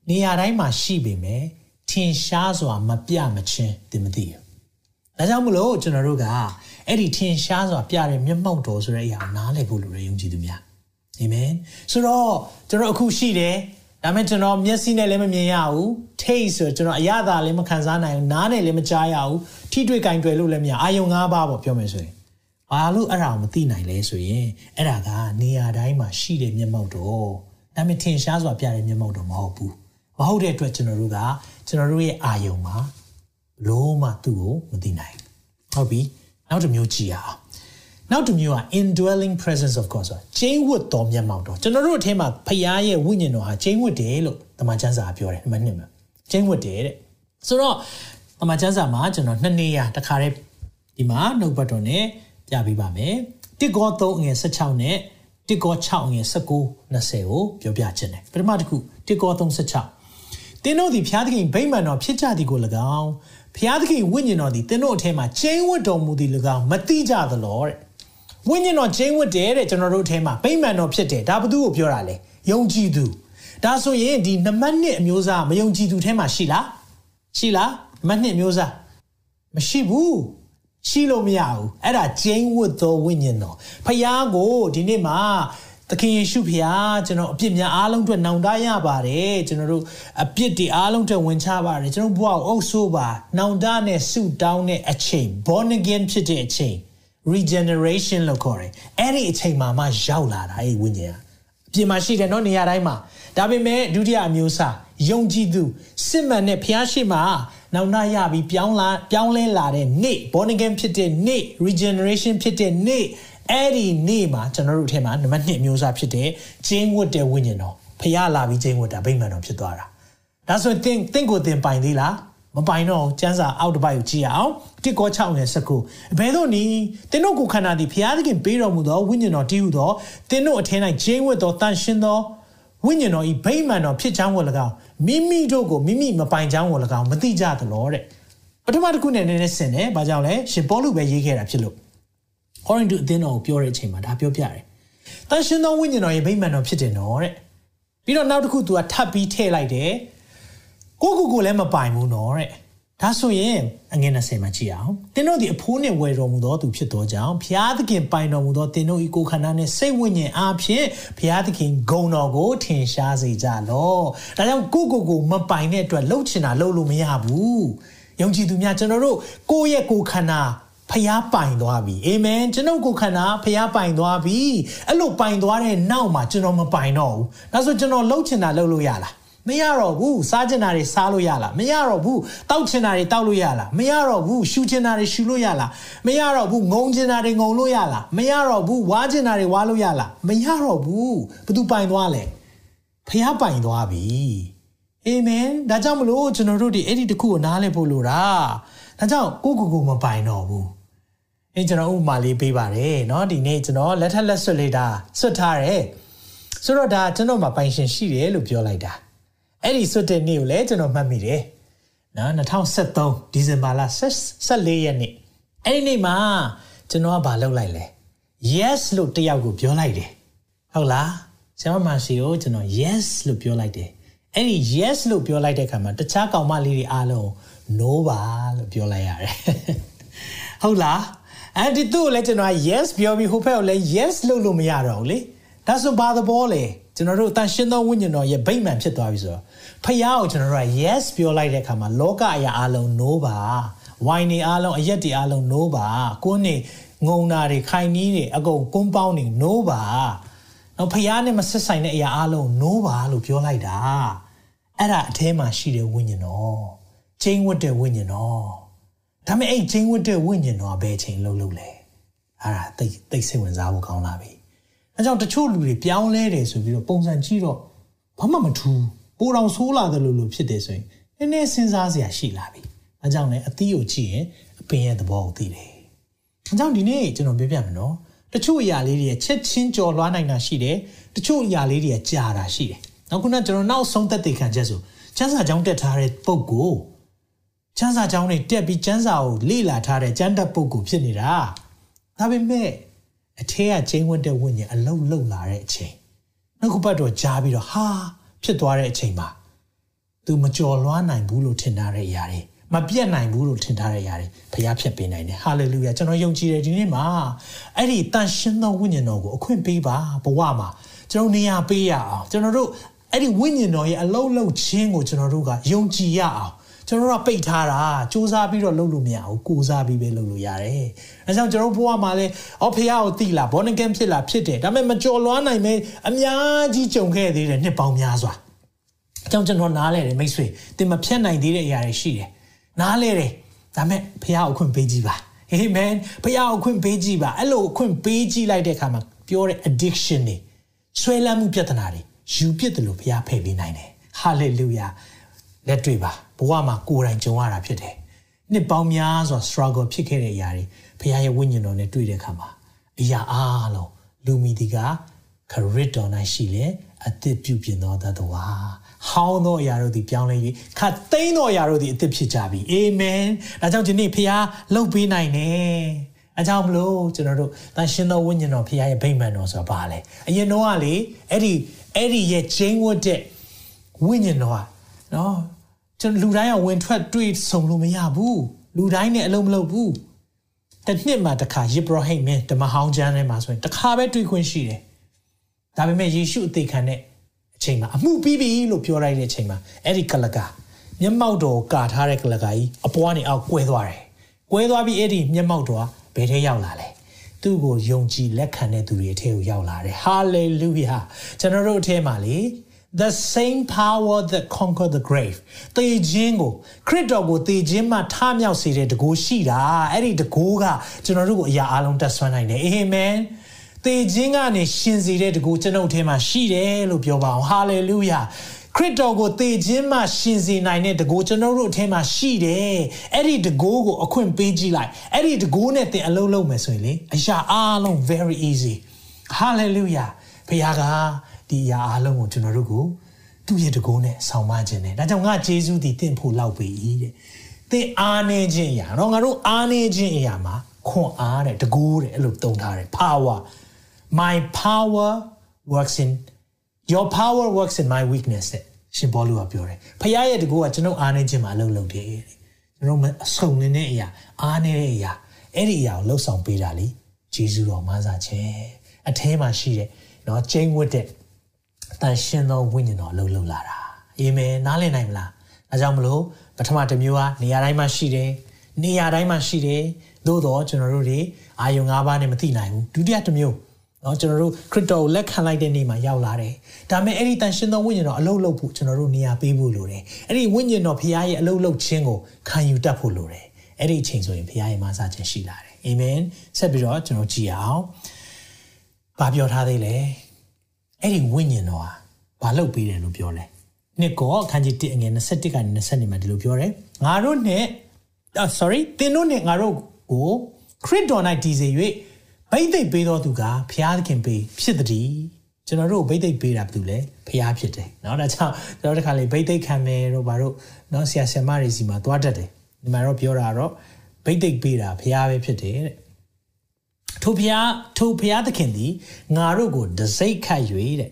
Speaker 2: နေရာတိုင်းမှာရှိပေမဲ့ထင်ရှားစွာမပြမချင်းတင်မသိဘူး။ဒါကြောင့်မလို့ကျွန်တော်တို့ကအဲ့ဒီထင်ရှားစွာပြတဲ့မျက်မှောက်တော်ဆိုတဲ့အရာကိုနားလည်ဖို့လိုတယ်ယုံကြည်သူများ။အာမင်။ဆိုတော့ကျွန်တော်အခုရှိတယ် ဒါပေမဲ့ကျွန်တော်မျက်စိနဲ့လည်းမမြင်ရဘူး။ taste ဆိုကျွန်တော်အရသာလည်းမခံစားနိုင်ဘူး။နားနဲ့လည်းမကြားရဘူး။ထိတွေ့ကင်တွယ်လို့လည်းမရအာယုံ၅ပါးပေါ့ပြောမယ်ဆိုရင်။ဘာလို့အဲ့ဒါကိုမသိနိုင်လဲဆိုရင်အဲ့ဒါကနေရာတိုင်းမှာရှိတဲ့မျက်မှောက်တော်။ဒါပေမဲ့ထင်ရှားစွာပြတဲ့မျက်မှောက်တော်မဟုတ်ဘူး။မဟုတ်တဲ့အတွက်ကျွန်တော်တို့ကကျွန်တော်တို့ရဲ့အာယုံမှာလုံးဝသူ့ကိုမသိနိုင်ဟုတ်ပြီနောက်တစ်မျိုးကြည့်ရအောင် နောက်တစ်မျိုးက indwelling presence of God ဆိုတာကျင်းဝတ်တော်မျက်မှောက်တော်ကျွန်တော်တို့အထက်မှာဖခင်ရဲ့ဝိညာဉ်တော်ဟာကျင်းဝတ်တယ်လို့တမန်ကျမ်းစာပြောတယ်ဒီမှာနှစ်မှာကျင်းဝတ်တယ်တဲ့ဆိုတော့တမန်ကျမ်းစာမှာကျွန်တော်နှစ်နေရတခါတည်းဒီမှာနှုတ်ဘတ်တော်နဲ့ပြပေးပါမယ်တစ်ကော3ငွေ16နဲ့တစ်ကော6ငွေ19 20ကိုပြောပြခြင်းတယ်ပထမတစ်ခုတစ်ကော3 16သင်တို့သည်ဖျားသခင်ဗိမာန်တော်ဖြစ်ကြသည်ကို၎င်းဖျားသခင်ဝိညာဉ်တော်သည်သင်တို့အထက်မှာကျင်းဝတ်တော်မူသည်၎င်းမသိကြသလောတဲ့ ဝိညာဉ်တော်ကျင်းဝတ်တယ်တဲ့ကျွန်တော်တို့အထက်မှာဗိမာန်တော်ဖြစ်တယ်ဒါဘသူကိုပြောတာလဲယုံကြည်သူဒါဆိုရင်ဒီနံပါတ်1အမျိုးသားမယုံကြည်သူထဲမှာရှိလားရှိလားနံပါတ်1အမျိုးသားမရှိဘူးရှိလို့မရဘူးအဲ့ဒါကျင်းဝတ်သောဝိညာဉ်တော်ဖျားကိုဒီနေ့မှာသခင်ယေရှုဖျားကျွန်တော်အပြစ်များအားလုံးအတွက်နောင်တရပါတယ်ကျွန်တော်တို့အပြစ်တွေအားလုံးအတွက်ဝင်ချပါတယ်ကျွန်တော်ဘဝကိုအုပ်ဆိုးပါနောင်တနဲ့ဆုတောင်းတဲ့အချိန် born again ဖြစ်တဲ့အချိန် regeneration လို့ခေါ်တယ်အဲ့ဒီအချိန်မှာမှရောက်လာတာအဲ့ဝိညာဉ်ကအပြင်မှာရှိတယ်နော်နေရာတိုင်းမှာဒါပေမဲ့ဒုတိယအမျိုးအစားယုံကြည်သူစစ်မှန်တဲ့ဖျားရှိမှာနောင်နာရပြီးပြောင်းလာပြောင်းလဲလာတဲ့နေ့ born again ဖြစ်တဲ့နေ့ regeneration ဖြစ်တဲ့နေ့အဲ့ဒီနေ့မှာကျွန်တော်တို့အထက်မှာနံပါတ်1မျိုးစားဖြစ်တဲ့ဂျင်းဝတ်တဲ့ဝိညာဉ်တော်ဖျားလာပြီးဂျင်းဝတ်တာဗိမာန်တော်ဖြစ်သွားတာဒါဆိုရင်သင်သင်ကိုသင်ပိုင်သေးလား မပိုင်တော့ကျန်းစာအောက်တစ်ပိုက်ကိုကြည့်ရအောင်တစ်ကော6ငယ်19ဘယ်သို့နည်းသင်တို့ကိုခန္ဓာသည်ဖျားသခင်ပေးတော်မူသောဝိညာဉ်တော်တည်ဟုသောသင်တို့အထင်း၌ဂျင်းဝတ်သောတန်ရှင်းသောဝိညာဉ်တော်ဤဗိမာန်တော်ဖြစ်ချောင်းကို၎င်းမိမိတို့ကိုမိမိမပိုင်ချောင်းကို၎င်းမသိကြသလောတဲ့ပထမတစ်ခုနဲ့နည်းနည်းဆင်တယ်ဘာကြောင့်လဲရှင်ပေါလုပဲရေးခဲ့တာဖြစ်လို့ Corinth အသင်းတော်ကိုပြောတဲ့အချိန်မှာဒါပြောပြတယ်တန်ရှင်းသောဝိညာဉ်တော်ရဲ့ဗိမာန်တော်ဖြစ်တယ်နော်တဲ့ပြီးတော့နောက်တစ်ခု तू ကထပ်ပြီးထည့်လိုက်တယ် ကိုကိုကိုလည်းမပိုင်ဘူးနော်တဲ့ဒါဆိုရင်အငယ်20မှာကြည့်အောင်တင်းတို့ဒီအဖိုးနဲ့ဝယ်တော်မူသောသူဖြစ်သောကြောင့်ဘုရားသခင်ပိုင်တော်မူသောတင်းတို့ဤကိုခန္ဓာနဲ့စိတ်ဝိညာဉ်အားဖြင့်ဘုရားသခင်ဂုဏ်တော်ကိုထင်ရှားစေကြလော။ဒါကြောင့်ကိုကိုကိုမပိုင်တဲ့အတွက်လှုပ်ချင်တာလှုပ်လို့မရဘူး။ယုံကြည်သူများကျွန်တော်တို့ကိုယ့်ရဲ့ကိုခန္ဓာဖျားပိုင်သွားပြီအာမင်ကျွန်ုပ်ကိုခန္ဓာဖျားပိုင်သွားပြီအဲ့လိုပိုင်သွားတဲ့နောက်မှာကျွန်တော်မပိုင်တော့ဘူးဒါဆိုကျွန်တော်လှုပ်ချင်တာလှုပ်လို့ရလား မရတော့ဘူးစားချင်တာတွေစားလို့ရလားမရတော့ဘူးတောက်ချင်တာတွေတောက်လို့ရလားမရတော့ဘူးရှူချင်တာတွေရှူလို့ရလားမရတော့ဘူးငုံချင်တာတွေငုံလို့ရလားမရတော့ဘူးဝါချင်တာတွေဝါလို့ရလားမရတော့ဘူးဘသူပိုင်သွားလဲဖះပိုင်သွားပြီအာမင်ဒါကြောင့်မလို့ကျွန်တော်တို့ဒီအဲ့ဒီတခုကိုနားလည်ဖို့လိုတာဒါကြောင့်ကိုကိုကိုမပိုင်တော့ဘူးအင်းကျွန်တော်ဥပမာလေးပေးပါတယ်เนาะဒီနေ့ကျွန်တော်လက်ထက်လက်ဆွတ်လေးဒါဆွတ်ထားတယ်ဆိုတော့ဒါကျွန်တော်မှာပိုင်ရှင်ရှိတယ်လို့ပြောလိုက်တာ အဲ့ဒီဆွတ်တဲ့နေ့ကိုလည်းကျွန်တော်မှတ်မိတယ်နော်2023ဒီဇင်ဘာလ14ရက်နေ့အဲ့ဒီနေ့မှာကျွန်တော်ကဘာလုပ်လိုက်လဲ yes လို့တယောက်ကိုပြောလိုက်တယ်ဟုတ်လားဆရာမမရှိကိုကျွန်တော် yes လို့ပြောလိုက်တယ်အဲ့ဒီ yes လို့ပြောလိုက်တဲ့အခါမှာတခြားကောင်မလေးတွေအားလုံး no ပါလို့ပြောလိုက်ရတယ်ဟုတ်လားအဲ့ဒီသူ့ကိုလည်းကျွန်တော်က yes ပြောပြီးဟိုဘက်ကိုလည်း yes လို့လို့မရတော့ဘူးလေဒါဆိုဘာသဘောလဲကျွန်တော်တို့တန်ရှင်းသောဝိညာဉ်တော်ရဲ့ဗိမာန်ဖြစ်သွားပြီဆိုတော့ ဖះကိုကျွန်တော်တို့က yes ပြောလိုက်တဲ့အခါမှာလောကအရာအလုံး no ပါဝိုင်းနေအလုံးအရက်တွေအလုံး no ပါကိုယ်နေငုံနာတွေခိုင်နီးတွေအကုန်ကွန်းပေါင်းနေ no ပါတော့ဖះနဲ့မဆက်ဆိုင်တဲ့အရာအလုံး no ပါလို့ပြောလိုက်တာအဲ့ဒါအထဲမှာရှိတဲ့ဝိညာဉ်တော်ချင်းဝတ်တဲ့ဝိညာဉ်တော်ဒါပေမဲ့အဲ့ချင်းဝတ်တဲ့ဝိညာဉ်တော်ကဘယ်ချိန်လုံးလုံးလဲအဲ့ဒါသိသိစိတ်ဝင်စားဖို့ကောင်းလာပြီအဲကြောင့်တချို့လူတွေပြောင်းလဲတယ်ဆိုပြီးတော့ပုံစံကြည့်တော့ဘာမှမထူး ပိုတော်ဆိုးလာတယ်လို့လို့ဖြစ်တယ်ဆိုရင်နည်းနည်းစဉ်းစားစရာရှိလာပြီအဲကြောင့်လည်းအသီးကိုကြည့်ရင်အပင်ရဲ့သဘောကိုသိတယ်အဲကြောင့်ဒီနေ့ကျွန်တော်ပြပြမယ်နော်တချို့အရာလေးတွေချက်ချင်းကြော်လွှားနိုင်တာရှိတယ်တချို့အရာလေးတွေကြာတာရှိတယ်နောက်ခုနကျွန်တော်နောက်ဆုံးသက်သေခံချက်ဆိုချမ်းစာကြောင်းတက်ထားတဲ့ပုံကိုချမ်းစာကြောင်းတွေတက်ပြီးချမ်းစာကိုလေ့လာထားတဲ့ကျမ်းတက်ပုံကိုဖြစ်နေတာဒါပေမဲ့အထဲကချင်းဝတ်တဲ့ဝိညာဉ်အလုံးလုံးလာတဲ့အချိန်နှုတ်ကပတ်တော်ကြားပြီးတော့ဟာ ဖြစ်သွားတဲ့အချိန်မှာ तू မကြော်လွှားနိုင်ဘူးလို့ထင်ထားတဲ့အရာတွေမပြတ်နိုင်ဘူးလို့ထင်ထားတဲ့အရာတွေဘုရားဖြစ်ပေးနိုင်တယ်ဟာလေလုယာကျွန်တော်ယုံကြည်တယ်ဒီနေ့မှာအဲ့ဒီတန်ရှင်းသောဝိညာဉ်တော်ကိုအခွင့်ပေးပါဘဝမှာကျွန်တော်နေရာပေးရအောင်ကျွန်တော်တို့အဲ့ဒီဝိညာဉ်တော်ရဲ့အလုံးလုံးချင်းကိုကျွန်တော်တို့ကယုံကြည်ရအောင် ကျွန်တော်တို့ကပိတ်ထားတာစူးစမ်းပြီးတော့လုပ်လို့မရဘူးကိုးစားပြီးပဲလုပ်လို့ရတယ်။အဲကြောင့်ကျွန်တော်ဘဝမှာလည်းအော်ဖះကိုတိလာဘောနကန်ဖြစ်လာဖြစ်တယ်ဒါပေမဲ့မကြော်လွှားနိုင်မဲအများကြီးကြုံခဲ့သေးတယ်နှစ်ပေါင်းများစွာ။အကြောင်းကျွန်တော်နားလဲတယ်မိတ်ဆွေတင်မဖြတ်နိုင်သေးတဲ့အရာတွေရှိတယ်။နားလဲတယ်ဒါပေမဲ့ဖះကိုခွင့်ပေးကြည့်ပါ။အာမင်ဖះကိုခွင့်ပေးကြည့်ပါအဲ့လိုခွင့်ပေးကြည့်လိုက်တဲ့အခါမှာပြောတဲ့ addiction တွေဆွဲလမ်းမှုပြဿနာတွေယူပြစ်တယ်လို့ဘုရားဖယ်ပေးနိုင်တယ်။ hallelujah လက်တွေ့ပါဘဝမှာကိုယ်တိုင်ကြုံရတာဖြစ်တယ်။နှစ်ပေါင်းများစွာ struggle ဖြစ်ခဲ့တဲ့အရာတွေဘုရားရဲ့ဝိညာဉ်တော်နဲ့တွေ့တဲ့အခါမှာအရာအားလုံးလူမီဒီကခရစ်တော်၌ရှိလေအသစ်ပြုပြင်တော်သတ္တဝါဟောင်းသောအရာတို့သည်ပြောင်းလဲ၍ခတ်သိမ်းသောအရာတို့သည်အသစ်ဖြစ်ကြပြီအာမင်ဒါကြောင့်ဒီနေ့ဖခင်လှုပ်ပေးနိုင်တယ်အကြောင်းမလို့ကျွန်တော်တို့တန်ရှင်သောဝိညာဉ်တော်ဖခင်ရဲ့ဗိမာန်တော်ဆိုတာဘာလဲအရင်တော့ကလေအဲ့ဒီအဲ့ဒီရဲ့ဂျင်းဝတ်တဲ့ဝိညာဉ်တော်ကနော် ကျွန်တော်လူတိုင်းကဝင်ထွက်တွေ့ဆုံလို့မရဘူးလူတိုင်းနဲ့အလုံးမလုပ်ဘူးတစ်နှစ်မှာတစ်ခါယေဘရဟိမင်းဓမ္မဟောင်းကျမ်းထဲမှာဆိုရင်တစ်ခါပဲတွေ့ခွင့်ရှိတယ်ဒါပေမဲ့ယေရှုအသေးခံတဲ့အချိန်မှာအမှုပြီးပြီလို့ပြောလိုက်တဲ့အချိန်မှာအဲ့ဒီကလကာမျက်မှောက်တော်ကာထားတဲ့ကလကာကြီးအပွားနေအောက်ကွဲသွားတယ်ကွဲသွားပြီးအဲ့ဒီမျက်မှောက်တော်ကဘယ်ထဲရောက်လာလဲသူ့ကိုယုံကြည်လက်ခံတဲ့သူတွေအထဲကိုရောက်လာတယ်ဟာလေလုယာကျွန်တော်တို့အထဲမှာလေ the same power that conquer the grave တေခြင်းကိုခရစ်တော်ကိုတေခြင်းမှထမြောက်စေတဲ့တကိုးရှိတာအဲ့ဒီတကိုးကကျွန်တော်တို့ကိုအရာအလုံးတက်ဆွမ်းနိုင်တယ်အာမင်တေခြင်းကနေရှင်စေတဲ့တကူကျွန်ုပ်ထဲမှာရှိတယ်လို့ပြောပါအောင်ဟာလေလုယာခရစ်တော်ကိုသေခြင်းမှရှင်စေနိုင်တဲ့တကူကျွန်တော်တို့အထဲမှာရှိတယ်အဲ့ဒီတကူကိုအခွင့်ပေးကြည့်လိုက်အဲ့ဒီတကူနဲ့သင်အလုံးလုံးမယ်ဆိုရင်လေအရာအားလုံး very easy hallelujah ဘုရားက ဒီအရာအားလုံးကိုကျွန်တော်တို့ကိုသူ့ရဲ့တကူနဲ့ဆောင်မခြင်းနဲ့ဒါကြောင့်ငါဂျေဇုတည်တင့်ဖို့လောက်ပြီတဲ့သင်အားနေခြင်းအရာတော့ငါတို့အားနေခြင်းအရာမှာခွန်အားတဲ့တကူတဲ့အဲ့လိုတုံထားတယ် power my power works in your power works in my weakness တဲ့ရှင်ဘောလူကပြောတယ်ဖခင်ရဲ့တကူကကျွန်တော်အားနေခြင်းမှာအလုပ်လုပ်တယ်တဲ့ကျွန်တော်အဆုံနေတဲ့အရာအားနေတဲ့အရာအဲ့ဒီအရာကိုလှုပ်ဆောင်ပေးတာလေဂျေဇုတော်မဆာခြင်းအထဲမှာရှိတဲ့เนาะကျင်းဝတ်တဲ့ အတန်ရှင်သောဝိညာဉ်တော်လှုပ်လှုပ်လာတာအာမင်နားလည်နိုင်မလားဒါကြောင့်မလို့ပထမတစ်မျိုးကနေရာတိုင်းမှာရှိတယ်နေရာတိုင်းမှာရှိတယ်သို့တော့ကျွန်တော်တို့တွေအာယုံ၅ပါးနဲ့မသိနိုင်ဘူးဒုတိယတစ်မျိုးနော်ကျွန်တော်တို့ခရစ်တော်ကိုလက်ခံလိုက်တဲ့နေ့မှာရောက်လာတယ်။ဒါပေမဲ့အဲ့ဒီတန်ရှင်သောဝိညာဉ်တော်အလုံးလုံးဖို့ကျွန်တော်တို့နေရာပေးဖို့လိုတယ်။အဲ့ဒီဝိညာဉ်တော်ဖခင်ရဲ့အလုံးလုံးခြင်းကိုခံယူတတ်ဖို့လိုတယ်။အဲ့ဒီအချိန်ဆိုရင်ဖခင်ရဲ့မဆာခြင်းရှိလာတယ်။အာမင်။ဆက်ပြီးတော့ကျွန်တော်ကြည်အောင်။ဘာပြောထားသေးလဲ အဲ့ဒီဝိညာဉ်တော်ဟာဘာလုပ်ပေးတယ်လို့ပြောလဲ။နှစ်ကောအခန်းကြီး1အငယ်21ကနေ20နေမှာဒီလိုပြောတယ်။ငါတို့နဲ့ sorry သင်တို့နဲ့ငါတို့ကိုခရစ်တော်၌တည်စေ၍ဗိသိက်ပေးတော်သူကဖျားသခင်ပေးဖြစ်သည်ကျွန်တော်တို့ဗိသိက်ပေးတာဘာလို့လဲဖျားဖြစ်တယ်เนาะဒါကြောင့်ကျွန်တော်တို့ခါလေးဗိသိက်ခံမယ်တို့ဘာတို့เนาะဆရာဆရာမတွေစီမှာသွားတတ်တယ်ဒီမှာတော့ပြောတာတော့ဗိသိက်ပေးတာဖျားပဲဖြစ်တယ်တဲ့ ထိုဖျားထိုဖျားသခင်သည်ငါတို့ကိုဒစိတ်ခတ်၍တဲ့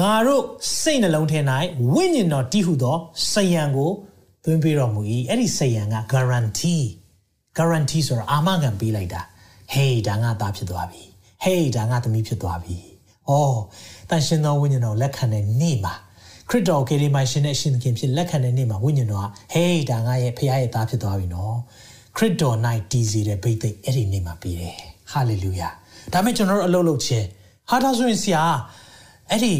Speaker 2: ငါတို့စိတ်နှလုံးထဲ၌ဝိညာဉ်တော်တည်ဟုသောစယံကိုသွင်းပေးတော်မူ၏အဲ့ဒီစယံက guarantee guarantee ဆိုတာအာမခံပေးလိုက်တာ hey ဒါငါသားဖြစ်သွားပြီ hey ဒါငါသမီးဖြစ်သွားပြီဩတန်ရှင်သောဝိညာဉ်တော်လက်ခံတဲ့နေ့မှာခရစ်တော်ကေရီမိုင်ရှင်နဲ့ရှင်သခင်ဖြစ်လက်ခံတဲ့နေ့မှာဝိညာဉ်တော်က hey ဒါငါရဲ့ဖခင်ရဲ့သားဖြစ်သွားပြီနော် ခရစ်တော်၌တည်စေတဲ့ဗိသိက်အဲ့ဒီနေ့မှာပြီးတယ်ဟာလေလုယာဒါမဲ့ကျွန်တော်တို့အလုပ်လုပ်ခြင်းဟာဒါဆိုရင်ဆရာအဲ့ဒီ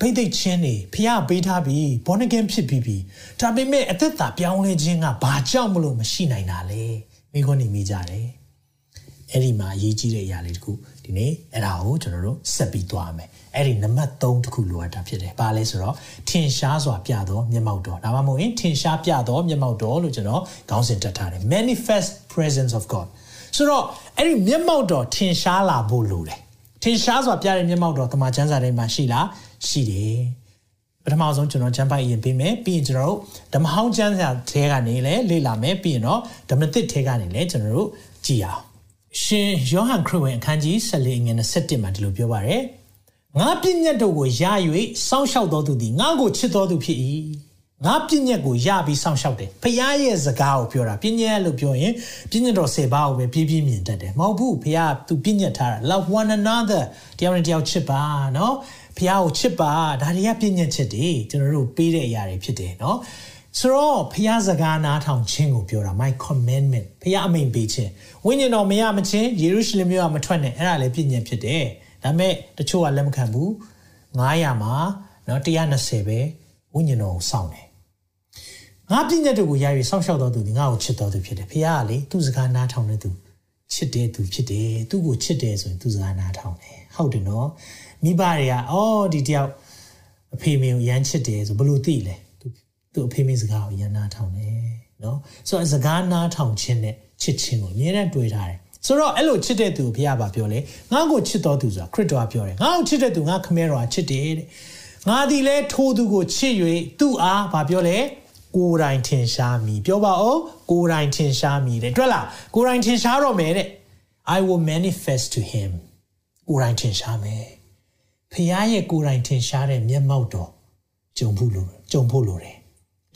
Speaker 2: ဘိသိက်ချင်းနေဖះပေးထားပြီးဘောနဂန်ဖြစ်ပြီးပြီဒါပေမဲ့အသက်တာပြောင်းလဲခြင်းကဘာကြောင့်မလို့မရှိနိုင်တာလဲမိခွန်းနေမိကြတယ်အဲ့ဒီမှာအရေးကြီးတဲ့အရာလေးတခု ဒီနေ့အဲ့ဒါကိုကျွန်တော်တို့ဆက်ပြီးသွားမယ်အဲ့ဒီနံပါတ်3တခုလိုအပ်တာဖြစ်တယ်ဘာလဲဆိုတော့ထင်ရှားစွာပြသောမျက်မှောက်တော်ဒါမှမဟုတ်ရင်ထင်ရှားပြသောမျက်မှောက်တော်လို့ကျွန်တော်ခေါင်းစဉ်တက်ထားတယ် manifest presence of god ဆိုတော့အဲ့ဒီမျက်မှောက်တော်ထင်ရှားလာဖို့လိုတယ်ထင်ရှားစွာပြတဲ့မျက်မှောက်တော်တမန်ကျမ်းစာထဲမှာရှိလားရှိတယ်ပထမဆုံးကျွန်တော်ကျမ်းပိုက်ရင်ပေးမယ်ပြီးရင်ကျွန်တော်တို့ဓမ္မဟောင်းကျမ်းစာထဲကနေလည်းလေ့လာမယ်ပြီးရင်တော့ဓမ္မသစ်ထဲကနေလည်းကျွန်တော်တို့ကြည့်အောင် ရှင်ယောဟန်ခရစ်ဝင်အခန်းကြီး14ငွေ27မှာဒီလိုပြောပါရယ်ငါပြည့်ညတ်တို့ကိုရ၍စောင့်ရှောက်တော်သူသည်ငါ့ကိုချစ်တော်သူဖြစ်၏ငါပြည့်ညက်ကိုရပြီးစောင့်ရှောက်တယ်ဖခင်ရဲ့စကားကိုပြောတာပြည့်ညက်လို့ပြောရင်ပြည့်ညက်တော်၁၀ပါးကိုပဲပြည့်ပြည့်မြင်တတ်တယ်မဟုတ်ဘူးဖခင်သူပြည့်ညက်ထားတာ love one another တယောက်နဲ့တယောက်ချစ်ပါနော်ဖခင်ကိုချစ်ပါဒါတွေကပြည့်ညက်ချစ်တယ်ကျွန်တော်တို့ပေးတဲ့အရာတွေဖြစ်တယ်နော် ဆိုတော့ဖះစကားနားထောင်ခြင်းကိုပြောတာ my commandment ဖះအမိန်ပေးခြင်းဝိညာဉ်တော်မရမချင်းယေရုရှလင်မြို့ကမထွက်နဲ့အဲ့ဒါလည်းပြည့်ညက်ဖြစ်တယ်ဒါပေမဲ့တချို့ကလက်မခံဘူး900မှာနော်120ပဲဝိညာဉ်တော်ကိုစောင့်တယ်ငါပြည့်ညက်တို့ကိုရ၍စောင့်ရှောက်တော်သူဒီငါ့ကိုချစ်တော်သူဖြစ်တယ်ဖះကလေသူ့စကားနားထောင်တဲ့သူချစ်တဲ့သူဖြစ်တယ်သူ့ကိုချစ်တယ်ဆိုရင်သူ့စကားနားထောင်တယ်ဟုတ်တယ်နော်မိဘတွေကအော်ဒီတယောက်အဖေမေကိုရမ်းချစ်တယ်ဆိုဘယ်လိုသိလဲ သူအဖေမေစကားကိုရန်နာထောင်တယ်နော်ဆိုတော့စကားနားထောင်ခြင်းနဲ့ချစ်ခြင်းကိုအမြဲတမ်းတွေ့ထားတယ်ဆိုတော့အဲ့လိုချစ်တဲ့သူကိုဘုရားပါပြောလေငါ့ကိုချစ်တော်သူဆိုတာခရစ်တော်ကပြောတယ်ငါ့ကိုချစ်တဲ့သူငါခမဲတော်ကချစ်တယ်တဲ့ငါဒီလဲထိုးသူကိုချစ်၍သူ့အားဘာပြောလဲကိုယ်တိုင်ထင်ရှားမိပြောပါဦးကိုယ်တိုင်ထင်ရှားမိတဲ့တွေ့လားကိုယ်တိုင်ထင်ရှားတော့မယ်တဲ့ I will manifest to him ကိုယ်တိုင်ထင်ရှားမယ်ဖခင်ရဲ့ကိုယ်တိုင်ထင်ရှားတဲ့မျက်မှောက်တော်ကြုံဖို့လိုကြုံဖို့လိုတယ်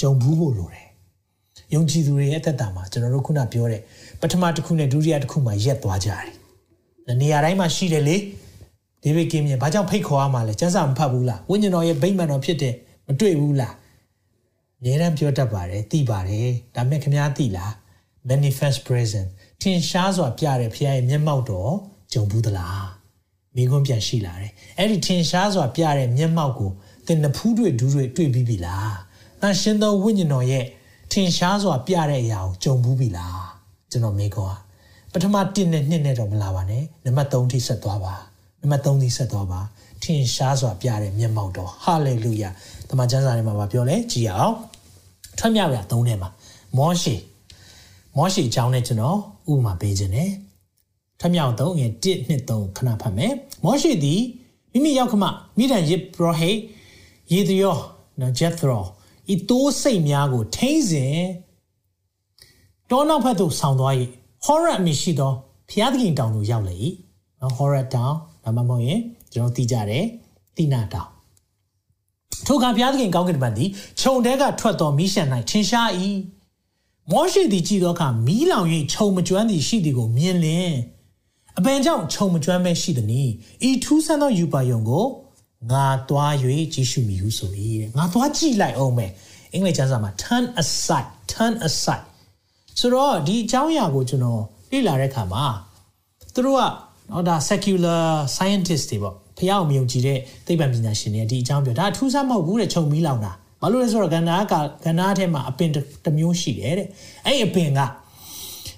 Speaker 2: ကြုံဘူးဖို့လိုတယ်။ယုံကြည်သူတွေရဲ့အသက်တာမှာကျွန်တော်တို့ခုနပြောတဲ့ပထမတစ်ခုနဲ့ဒုတိယတစ်ခုမှာရက်သွားကြတယ်။နေရာတိုင်းမှာရှိတယ်လေဒေးဗစ်ကင်းမြင်ဘာကြောင့်ဖိတ်ခေါ်ရမှာလဲကျမ်းစာမဖတ်ဘူးလားဝိညာဉ်တော်ရဲ့ဗိမာန်တော်ဖြစ်တဲ့မတွေ့ဘူးလားအများအားပြောတတ်ပါတယ်သိပါတယ်ဒါပေမဲ့ခင်ဗျားသိလား manifest present ထင်ရှားစွာပြတဲ့ဖခင်ရဲ့မျက်မှောက်တော်ကြုံဘူးသလားမိခွန်းပြန်ရှိလာတယ်အဲ့ဒီထင်ရှားစွာပြတဲ့မျက်မှောက်ကိုသင်နဖူးတွေဒူးတွေတွေ့ပြီးပြီလား တန်ရှင်သောဝိညာဉ်တော်ရဲ့ထင်ရှားစွာပြတဲ့အရာကိုကြုံဘူးပြီလားကျွန်တော်မိခွန်းပထမ1နဲ့2နဲ့တော့မလာပါနဲ့နံပါတ်3ထိဆက်သွားပါနံပါတ်3ထိဆက်သွားပါထင်ရှားစွာပြတဲ့မျက်မှောက်တော်ဟာလေလုယာတမန်ကျမ်းစာထဲမှာပြောလဲကြည်အောင်ထွက်မြောက်ရ3ထဲမှာမောရှေမောရှေအကြောင်းနဲ့ကျွန်တော်ဥပမာပေးခြင်းနဲ့ထမြောက်3ငယ်1နှစ်3ခဏဖတ်မယ်မောရှေသည်မိမိရောက်ခမမိဒန်ယေဘရဟေယေသယောနော်ဂျက်သရော ဤတိုးစိတ်များကိုထိမ့်စဉ်တောနောက်ဖက်သို့ဆောင်းသွား၏ဟောရတ်အမည်ရှိသောဖျားသခင်တောင်သို့ရောက်လေ၏နော်ဟောရတ်တောင်ဒါမှမဟုတ်ရင်ကျွန်တော်သိကြတယ်တိနာတောင်ထိုအခါဘုရားသခင်ကောင်းကင်ဘက်သည်ခြုံတဲကထွက်သောမိရှံ၌ထင်ရှား၏မောရှိသည်ကြည်သောအခါမီးလောင်၍ခြုံမကျွမ်းသည်ရှိသည်ကိုမြင်လင်အပင်ကြောင့်ခြုံမကျွမ်းပဲရှိသည်။ဤထူးဆန်းသောယူပါယုံကို ငါသွား၍ကြည့်ရှုမိဟုဆို၏တဲ့။ငါသွားကြည့်လိုက်အောင်မယ်။အင်္ဂလိပ်ကျမ်းစာမှာ turn aside turn aside ဆိုတော့ဒီအကြောင်းအရာကိုကျွန်တော်လေ့လာတဲ့အခါမှာသူတို့ကတော့ဒါ secular scientist တွေပေါ့ဖះအောင်မြုံကြည့်တဲ့သိပ္ပံပညာရှင်တွေဒီအကြောင်းပြောဒါအထူးဆန်းမဟုတ်ဘူးတဲ့ခြုံမီးလောင်တာဘာလို့လဲဆိုတော့ကန္နာကကန္နာထဲမှာအပင်တစ်မျိုးရှိတယ်တဲ့အဲ့အပင်က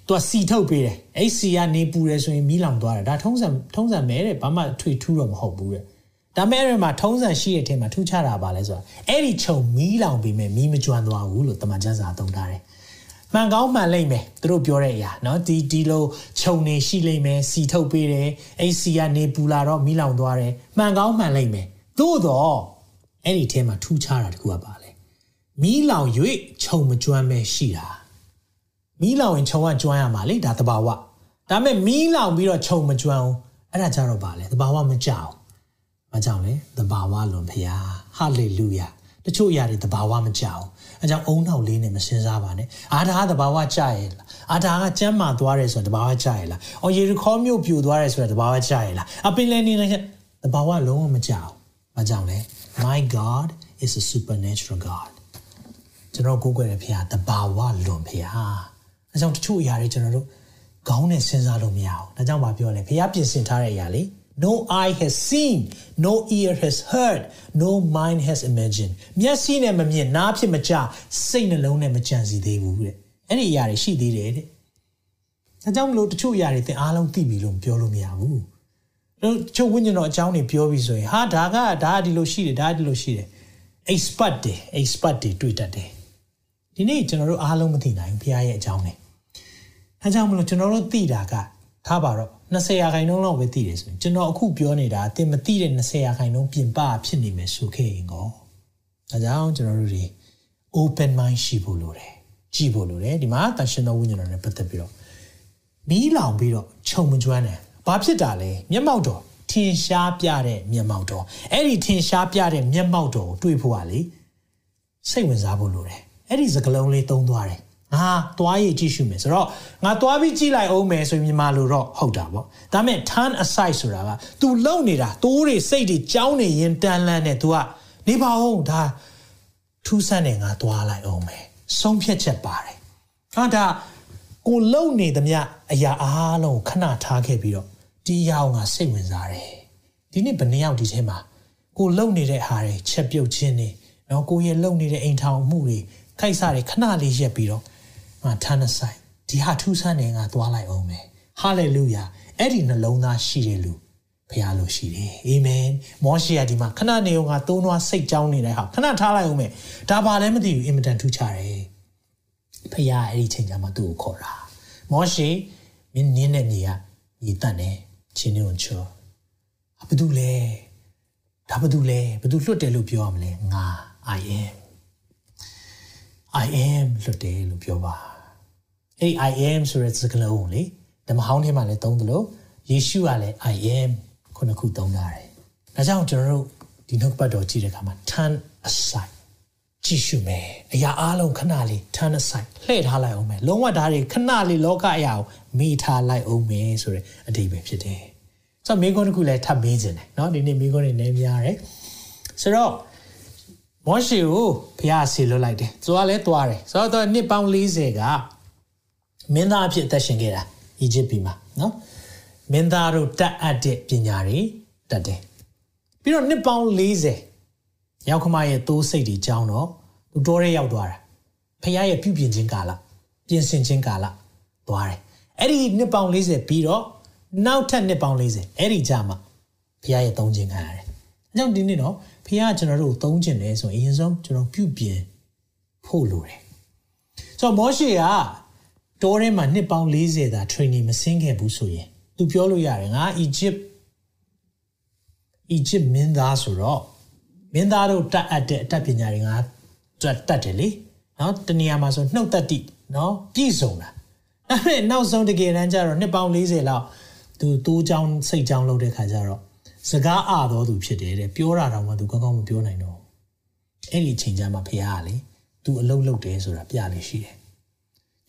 Speaker 2: သူကစီထုတ်ပေးတယ်အဲ့စီကနေပူတယ်ဆိုရင်မီးလောင်သွားတယ်ဒါထုံးစံထုံးစံမဲတဲ့ဘာမှထွေထူးတော့မဟုတ်ဘူးတဲ့ ဒါမဲ့အဲ့မှာထုံးစံရှိတဲ့အထက်မှာထူးခြားတာပါလဲဆိုတာအဲ့ဒီခြုံမီးလောင်ပြီးမဲ့မီးမကျွမ်းသွားဘူးလို့တမန်ကျမ်းစာသုံးထားတယ်မှန်ကောင်းမှန်လိမ့်မယ်သူတို့ပြောတဲ့အရာเนาะဒီဒီလိုခြုံနေရှိလိမ့်မယ်စီထုတ်ပေးတယ်အဲ့စီကနေပူလာတော့မီးလောင်သွားတယ်မှန်ကောင်းမှန်လိမ့်မယ်သို့တော့အဲ့ဒီထဲမှာထူးခြားတာတခုကပါလေမီးလောင်၍ခြုံမကျွမ်းပဲရှိတာမီးလောင်ရင်ခြုံကကျွမ်းရမှာလေဒါသဘာဝဒါပေမဲ့မီးလောင်ပြီးတော့ခြုံမကျွမ်းဘူးအဲ့ဒါကြတော့ပါလေသဘာဝမကြောက် မကြောက်လေသဘာဝလွန်ဖျားဟာလေလုယာတချို့အရာတွေသဘာဝမကြောက်အဲကြောင့်အုံနောက်လေးနဲ့မစင်စားပါနဲ့အာဒါကသဘာဝကြရဲ့လားအာဒါကကျမ်းမာသွားတယ်ဆိုတာသဘာဝကြရဲ့လားအော်ယေရီခေါမြို့ပြိုသွားတယ်ဆိုတာသဘာဝကြရဲ့လားအပင်လယ်နေနေသဘာဝလုံးဝမကြောက်မကြောက်လေ my god is a supernatural god ကျွန်တော်ကိုးကွယ်တဲ့ဖခင်တဘာဝလွန်ဖခင်အဲကြောင့်တချို့အရာတွေကျွန်တော်တို့ခေါင်းနဲ့စဉ်းစားလို့မရအောင်ဒါကြောင့်မပြောလဲဖခင်ပြင်ဆင်ထားတဲ့အရာလေ no eye has seen no ear has heard no mind has imagined မျက်စိနဲ့မမြင်နားဖြစ်မကြစိတ်နှလုံးနဲ့မကြံစီသေးဘူးတဲ့အဲ့ဒီအရာတွေရှိသေးတယ်တဲ့ဒါကြောင့်မလို့တချို့အရာတွေသင်အားလုံးသိပြီလို့ပြောလို့မရဘူးတို့ချို့ဝိညာဉ်တော်အကြောင်းတွေပြောပြီးဆိုရင်ဟာဒါကဒါဒီလိုရှိတယ်ဒါဒီလိုရှိတယ် expert တွေ expert တွေတွေ့တတ်တယ်ဒီနေ့ကျွန်တော်တို့အားလုံးမသိနိုင်ဘူးဘုရားရဲ့အကြောင်းတွေအဲကြောင့်မလို့ကျွန်တော်တို့သိတာကထားပါတော့ 20ရာခိုင်နှုန်းလောက်ပဲသိတယ်ဆိုရင်ကျွန်တော်အခုပြောနေတာသင်မသိတဲ့20ရာခိုင်နှုန်းပြင်ပဖြစ်နေမယ်ဆိုခဲ့ရင်ကောဒါကြောင့်ကျွန်တော်တို့တွေ open mind ရှိဖို့လိုတယ်ကြည့်ဖို့လိုတယ်ဒီမှာတန်ရှင်တော်ဝိညာဉ်တော်နဲ့ပတ်သက်ပြီးတော့မီးလောင်ပြီးတော့ခြုံမကျွမ်းတယ်ဘာဖြစ်တာလဲမျက်မှောက်တော်ထင်ရှားပြတဲ့မျက်မှောက်တော်အဲ့ဒီထင်ရှားပြတဲ့မျက်မှောက်တော်ကိုတွေ့ဖို့ကလေစိတ်ဝင်စားဖို့လိုတယ်အဲ့ဒီစကလုံးလေးသုံးသွားတယ် ငါသွားရကြည့်ရှုမယ်ဆိုတော့ငါသွားပြီးကြည့်လိုက်အောင်မယ်ဆိုရင်မြန်မာလိုတော့ဟုတ်တာပေါ့ဒါပေမဲ့ turn aside ဆိုတာက तू လုံနေတာတိုးတွေစိတ်တွေကြောင်းနေရင်တန်းလန်းနေ तू ကနေပါဦးဒါထူးဆန်းနေငါသွားလိုက်အောင်မယ်ဆုံးဖြတ်ချက်ပါတယ်ဟာဒါကိုလုံနေသမျှအရာအားလုံးခဏထားခဲ့ပြီးတော့ဒီအရာကိုငါစိတ်ဝင်စားတယ်ဒီနေ့ဘယ်နှယောက်ဒီထဲမှာကိုလုံနေတဲ့ဟာတွေချက်ပြုတ်ခြင်းနေနော်ကိုရဲ့လုံနေတဲ့အိမ်ထောင်မှုတွေခိုက်စားတွေခဏလေးရက်ပြီးတော့ ငါထမ်းဆိုင်ဒီဟာထူးဆန်းတယ်ငါသွားလိုက်အောင်မယ်ဟာလေလုယာအဲ့ဒီနှလုံးသားရှိတဲ့လူဖရားလို့ရှိတယ်အာမင်မောရှေကဒီမှာခဏနေအောင်ငါသုံးသွားစိတ်ကြောင်းနေတဲ့ဟာခဏထားလိုက်အောင်မယ်ဒါပါလည်းမသိဘူးအင်မတန်ထူးခြားတယ်ဖရားအဲ့ဒီချိန်ကျမှသူ့ကိုခေါ်တာမောရှေမင်းနင်းတဲ့မြေကမြေတတ်တယ်ချင်းနေုံချောဘာဘူးလဲဒါဘာဘူးလဲဘာဘူးလွတ်တယ်လို့ပြောရမလဲငါ I am I am လွတ်တယ်လို့ပြောပါ အဲ့ I am ဆိုတဲ့စကားလုံးကိုလေဓမ္မဟောင်းထဲမှာလည်းသုံးတယ်လို့ယေရှုကလည်း I am ခုနှစ်ခုသုံးထားတယ်ဒါကြောင့်ကျွန်တော်တို့ဒီနှုတ်ပတ်တော်ကြည့်တဲ့အခါမှာ turn aside ကြည့်ရှုမယ်အရာအလုံးခဏလေး turn aside လှည့်ထားလိုက်အောင်မယ်လုံးဝဓာတ်တွေခဏလေးလောကအရာကိုမိထားလိုက်အောင်မယ်ဆိုတဲ့အတိတ်ပဲဖြစ်တယ် ဆိုတော့မိခွန်းတစ်ခုလည်းထပ်မေးခြင်းတယ်เนาะဒီနေ့မိခွန်းတွေနည်းများတယ်ဆိုတော့မောရှေကိုဘုရားဆီလွတ်လိုက်တယ်သူကလည်းတွားတယ်ဆိုတော့နှစ်ပေါင်း40က မင်းသားအဖြစ်အသက်ရှင်ခဲ့တာအီဂျစ်ပြည်မှာနော်မင်းသားတို့တတ်အပ်တဲ့ပညာတွေတတ်တယ်ပြီးတော့နှစ်ပေါင်း40ရောက်ခမရဲ့သိုးစိတ်တွေကြောင်းတော့သူတော်ရဲရောက်သွားတာဖခင်ရဲ့ပြုပြင်ခြင်းကာလပြင်ဆင်ခြင်းကာလသွားတယ်အဲ့ဒီနှစ်ပေါင်း40ပြီးတော့နောက်ထပ်နှစ်ပေါင်း40အဲ့ဒီကြမှာဖခင်ရဲ့သုံးခြင်းခံရတယ်အကြောင်းဒီနေ့တော့ဖခင်ကကျွန်တော်တို့သုံးခြင်းလဲဆိုရင်အရင်ဆုံးကျွန်တော်ပြုပြင်ဖို့လိုတယ်ဆိုတော့မောရှေက တောထဲမှာနှစ်ပေါင်း40သာ training မဆင်းခဲ့ဘူးဆိုရင်သူပြောလို့ရတယ်ငါ Egypt Egypt မင်းသားဆိုတော့မင်းသားတို့တတ်အပ်တဲ့အတတ်ပညာတွေငါတတ်တယ်လေနော်တနေရာမှာဆိုနှုတ်သက်တိနော်ပြည့်စုံတာအဲ့ဒါနောက်ဆုံးတကယ်တမ်းကျတော့နှစ်ပေါင်း40လောက်သူတိုးချောင်းစိတ်ချောင်းလုပ်တဲ့ခါကျတော့စကားအတော်သူဖြစ်တယ်တဲ့ပြောတာတော့မှသူကောင်းကောင်းမပြောနိုင်တော့အဲ့ဒီချိန်ကျမှဖះကလေသူအလုပ်လုပ်တယ်ဆိုတာပြလို့ရှိတယ်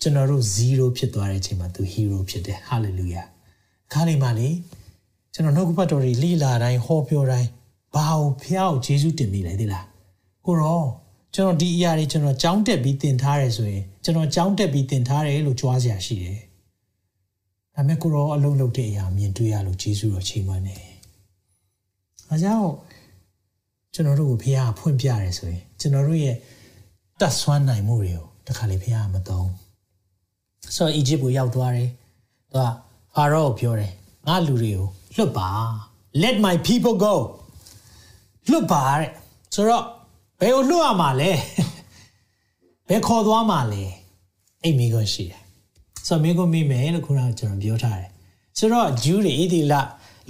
Speaker 2: ကျွန်တော်တို့0ဖြစ်သွားတဲ့အချိန်မှာသူ hero ဖြစ်တယ် hallelujah ခါလေးမှလေကျွန်တော်နှုတ်ကပတ်တော်တွေလိလာတိုင်းဟောပြောတိုင်းဘာကိုဖះကိုယေရှုတင်မိလဲသိလားကိုရောကျွန်တော်ဒီအရာတွေကျွန်တော်ကြောင်းတက်ပြီးတင်ထားတယ်ဆိုရင်ကျွန်တော်ကြောင်းတက်ပြီးတင်ထားတယ်လို့ကြွားစရာရှိတယ်ဒါပေမဲ့ကိုရောအလုံးလုံးတဲ့အရာမြင်တွေ့ရလို့ယေရှုတော်ချိန်မှန်းနေအဲကြောင့်ကျွန်တော်တို့ကိုဖះဖွင့်ပြတယ်ဆိုရင်ကျွန်တော်တို့ရဲ့တတ်ဆွမ်းနိုင်မှုတွေကိုတခါလေဖះမသုံး ဆိုတော့အီဂျစ်ကိုရောက်သွားတယ်သူကဖာရောကိုပြောတယ်ငါလူတွေကိုလွတ်ပါ let my people go လွတ်ပါတဲ့ဆိုတော့ဘယ်ကိုလွတ်ရမှာလဲဘယ်ခေါ်သွားမှာလဲအဲ့မိကွန်းရှိတယ်ဆိုတော့မိကွန်းမိမယ်လို့ခုနကကျွန်တော်ပြောထားတယ်ဆိုတော့ဂျူးတွေဣတိလ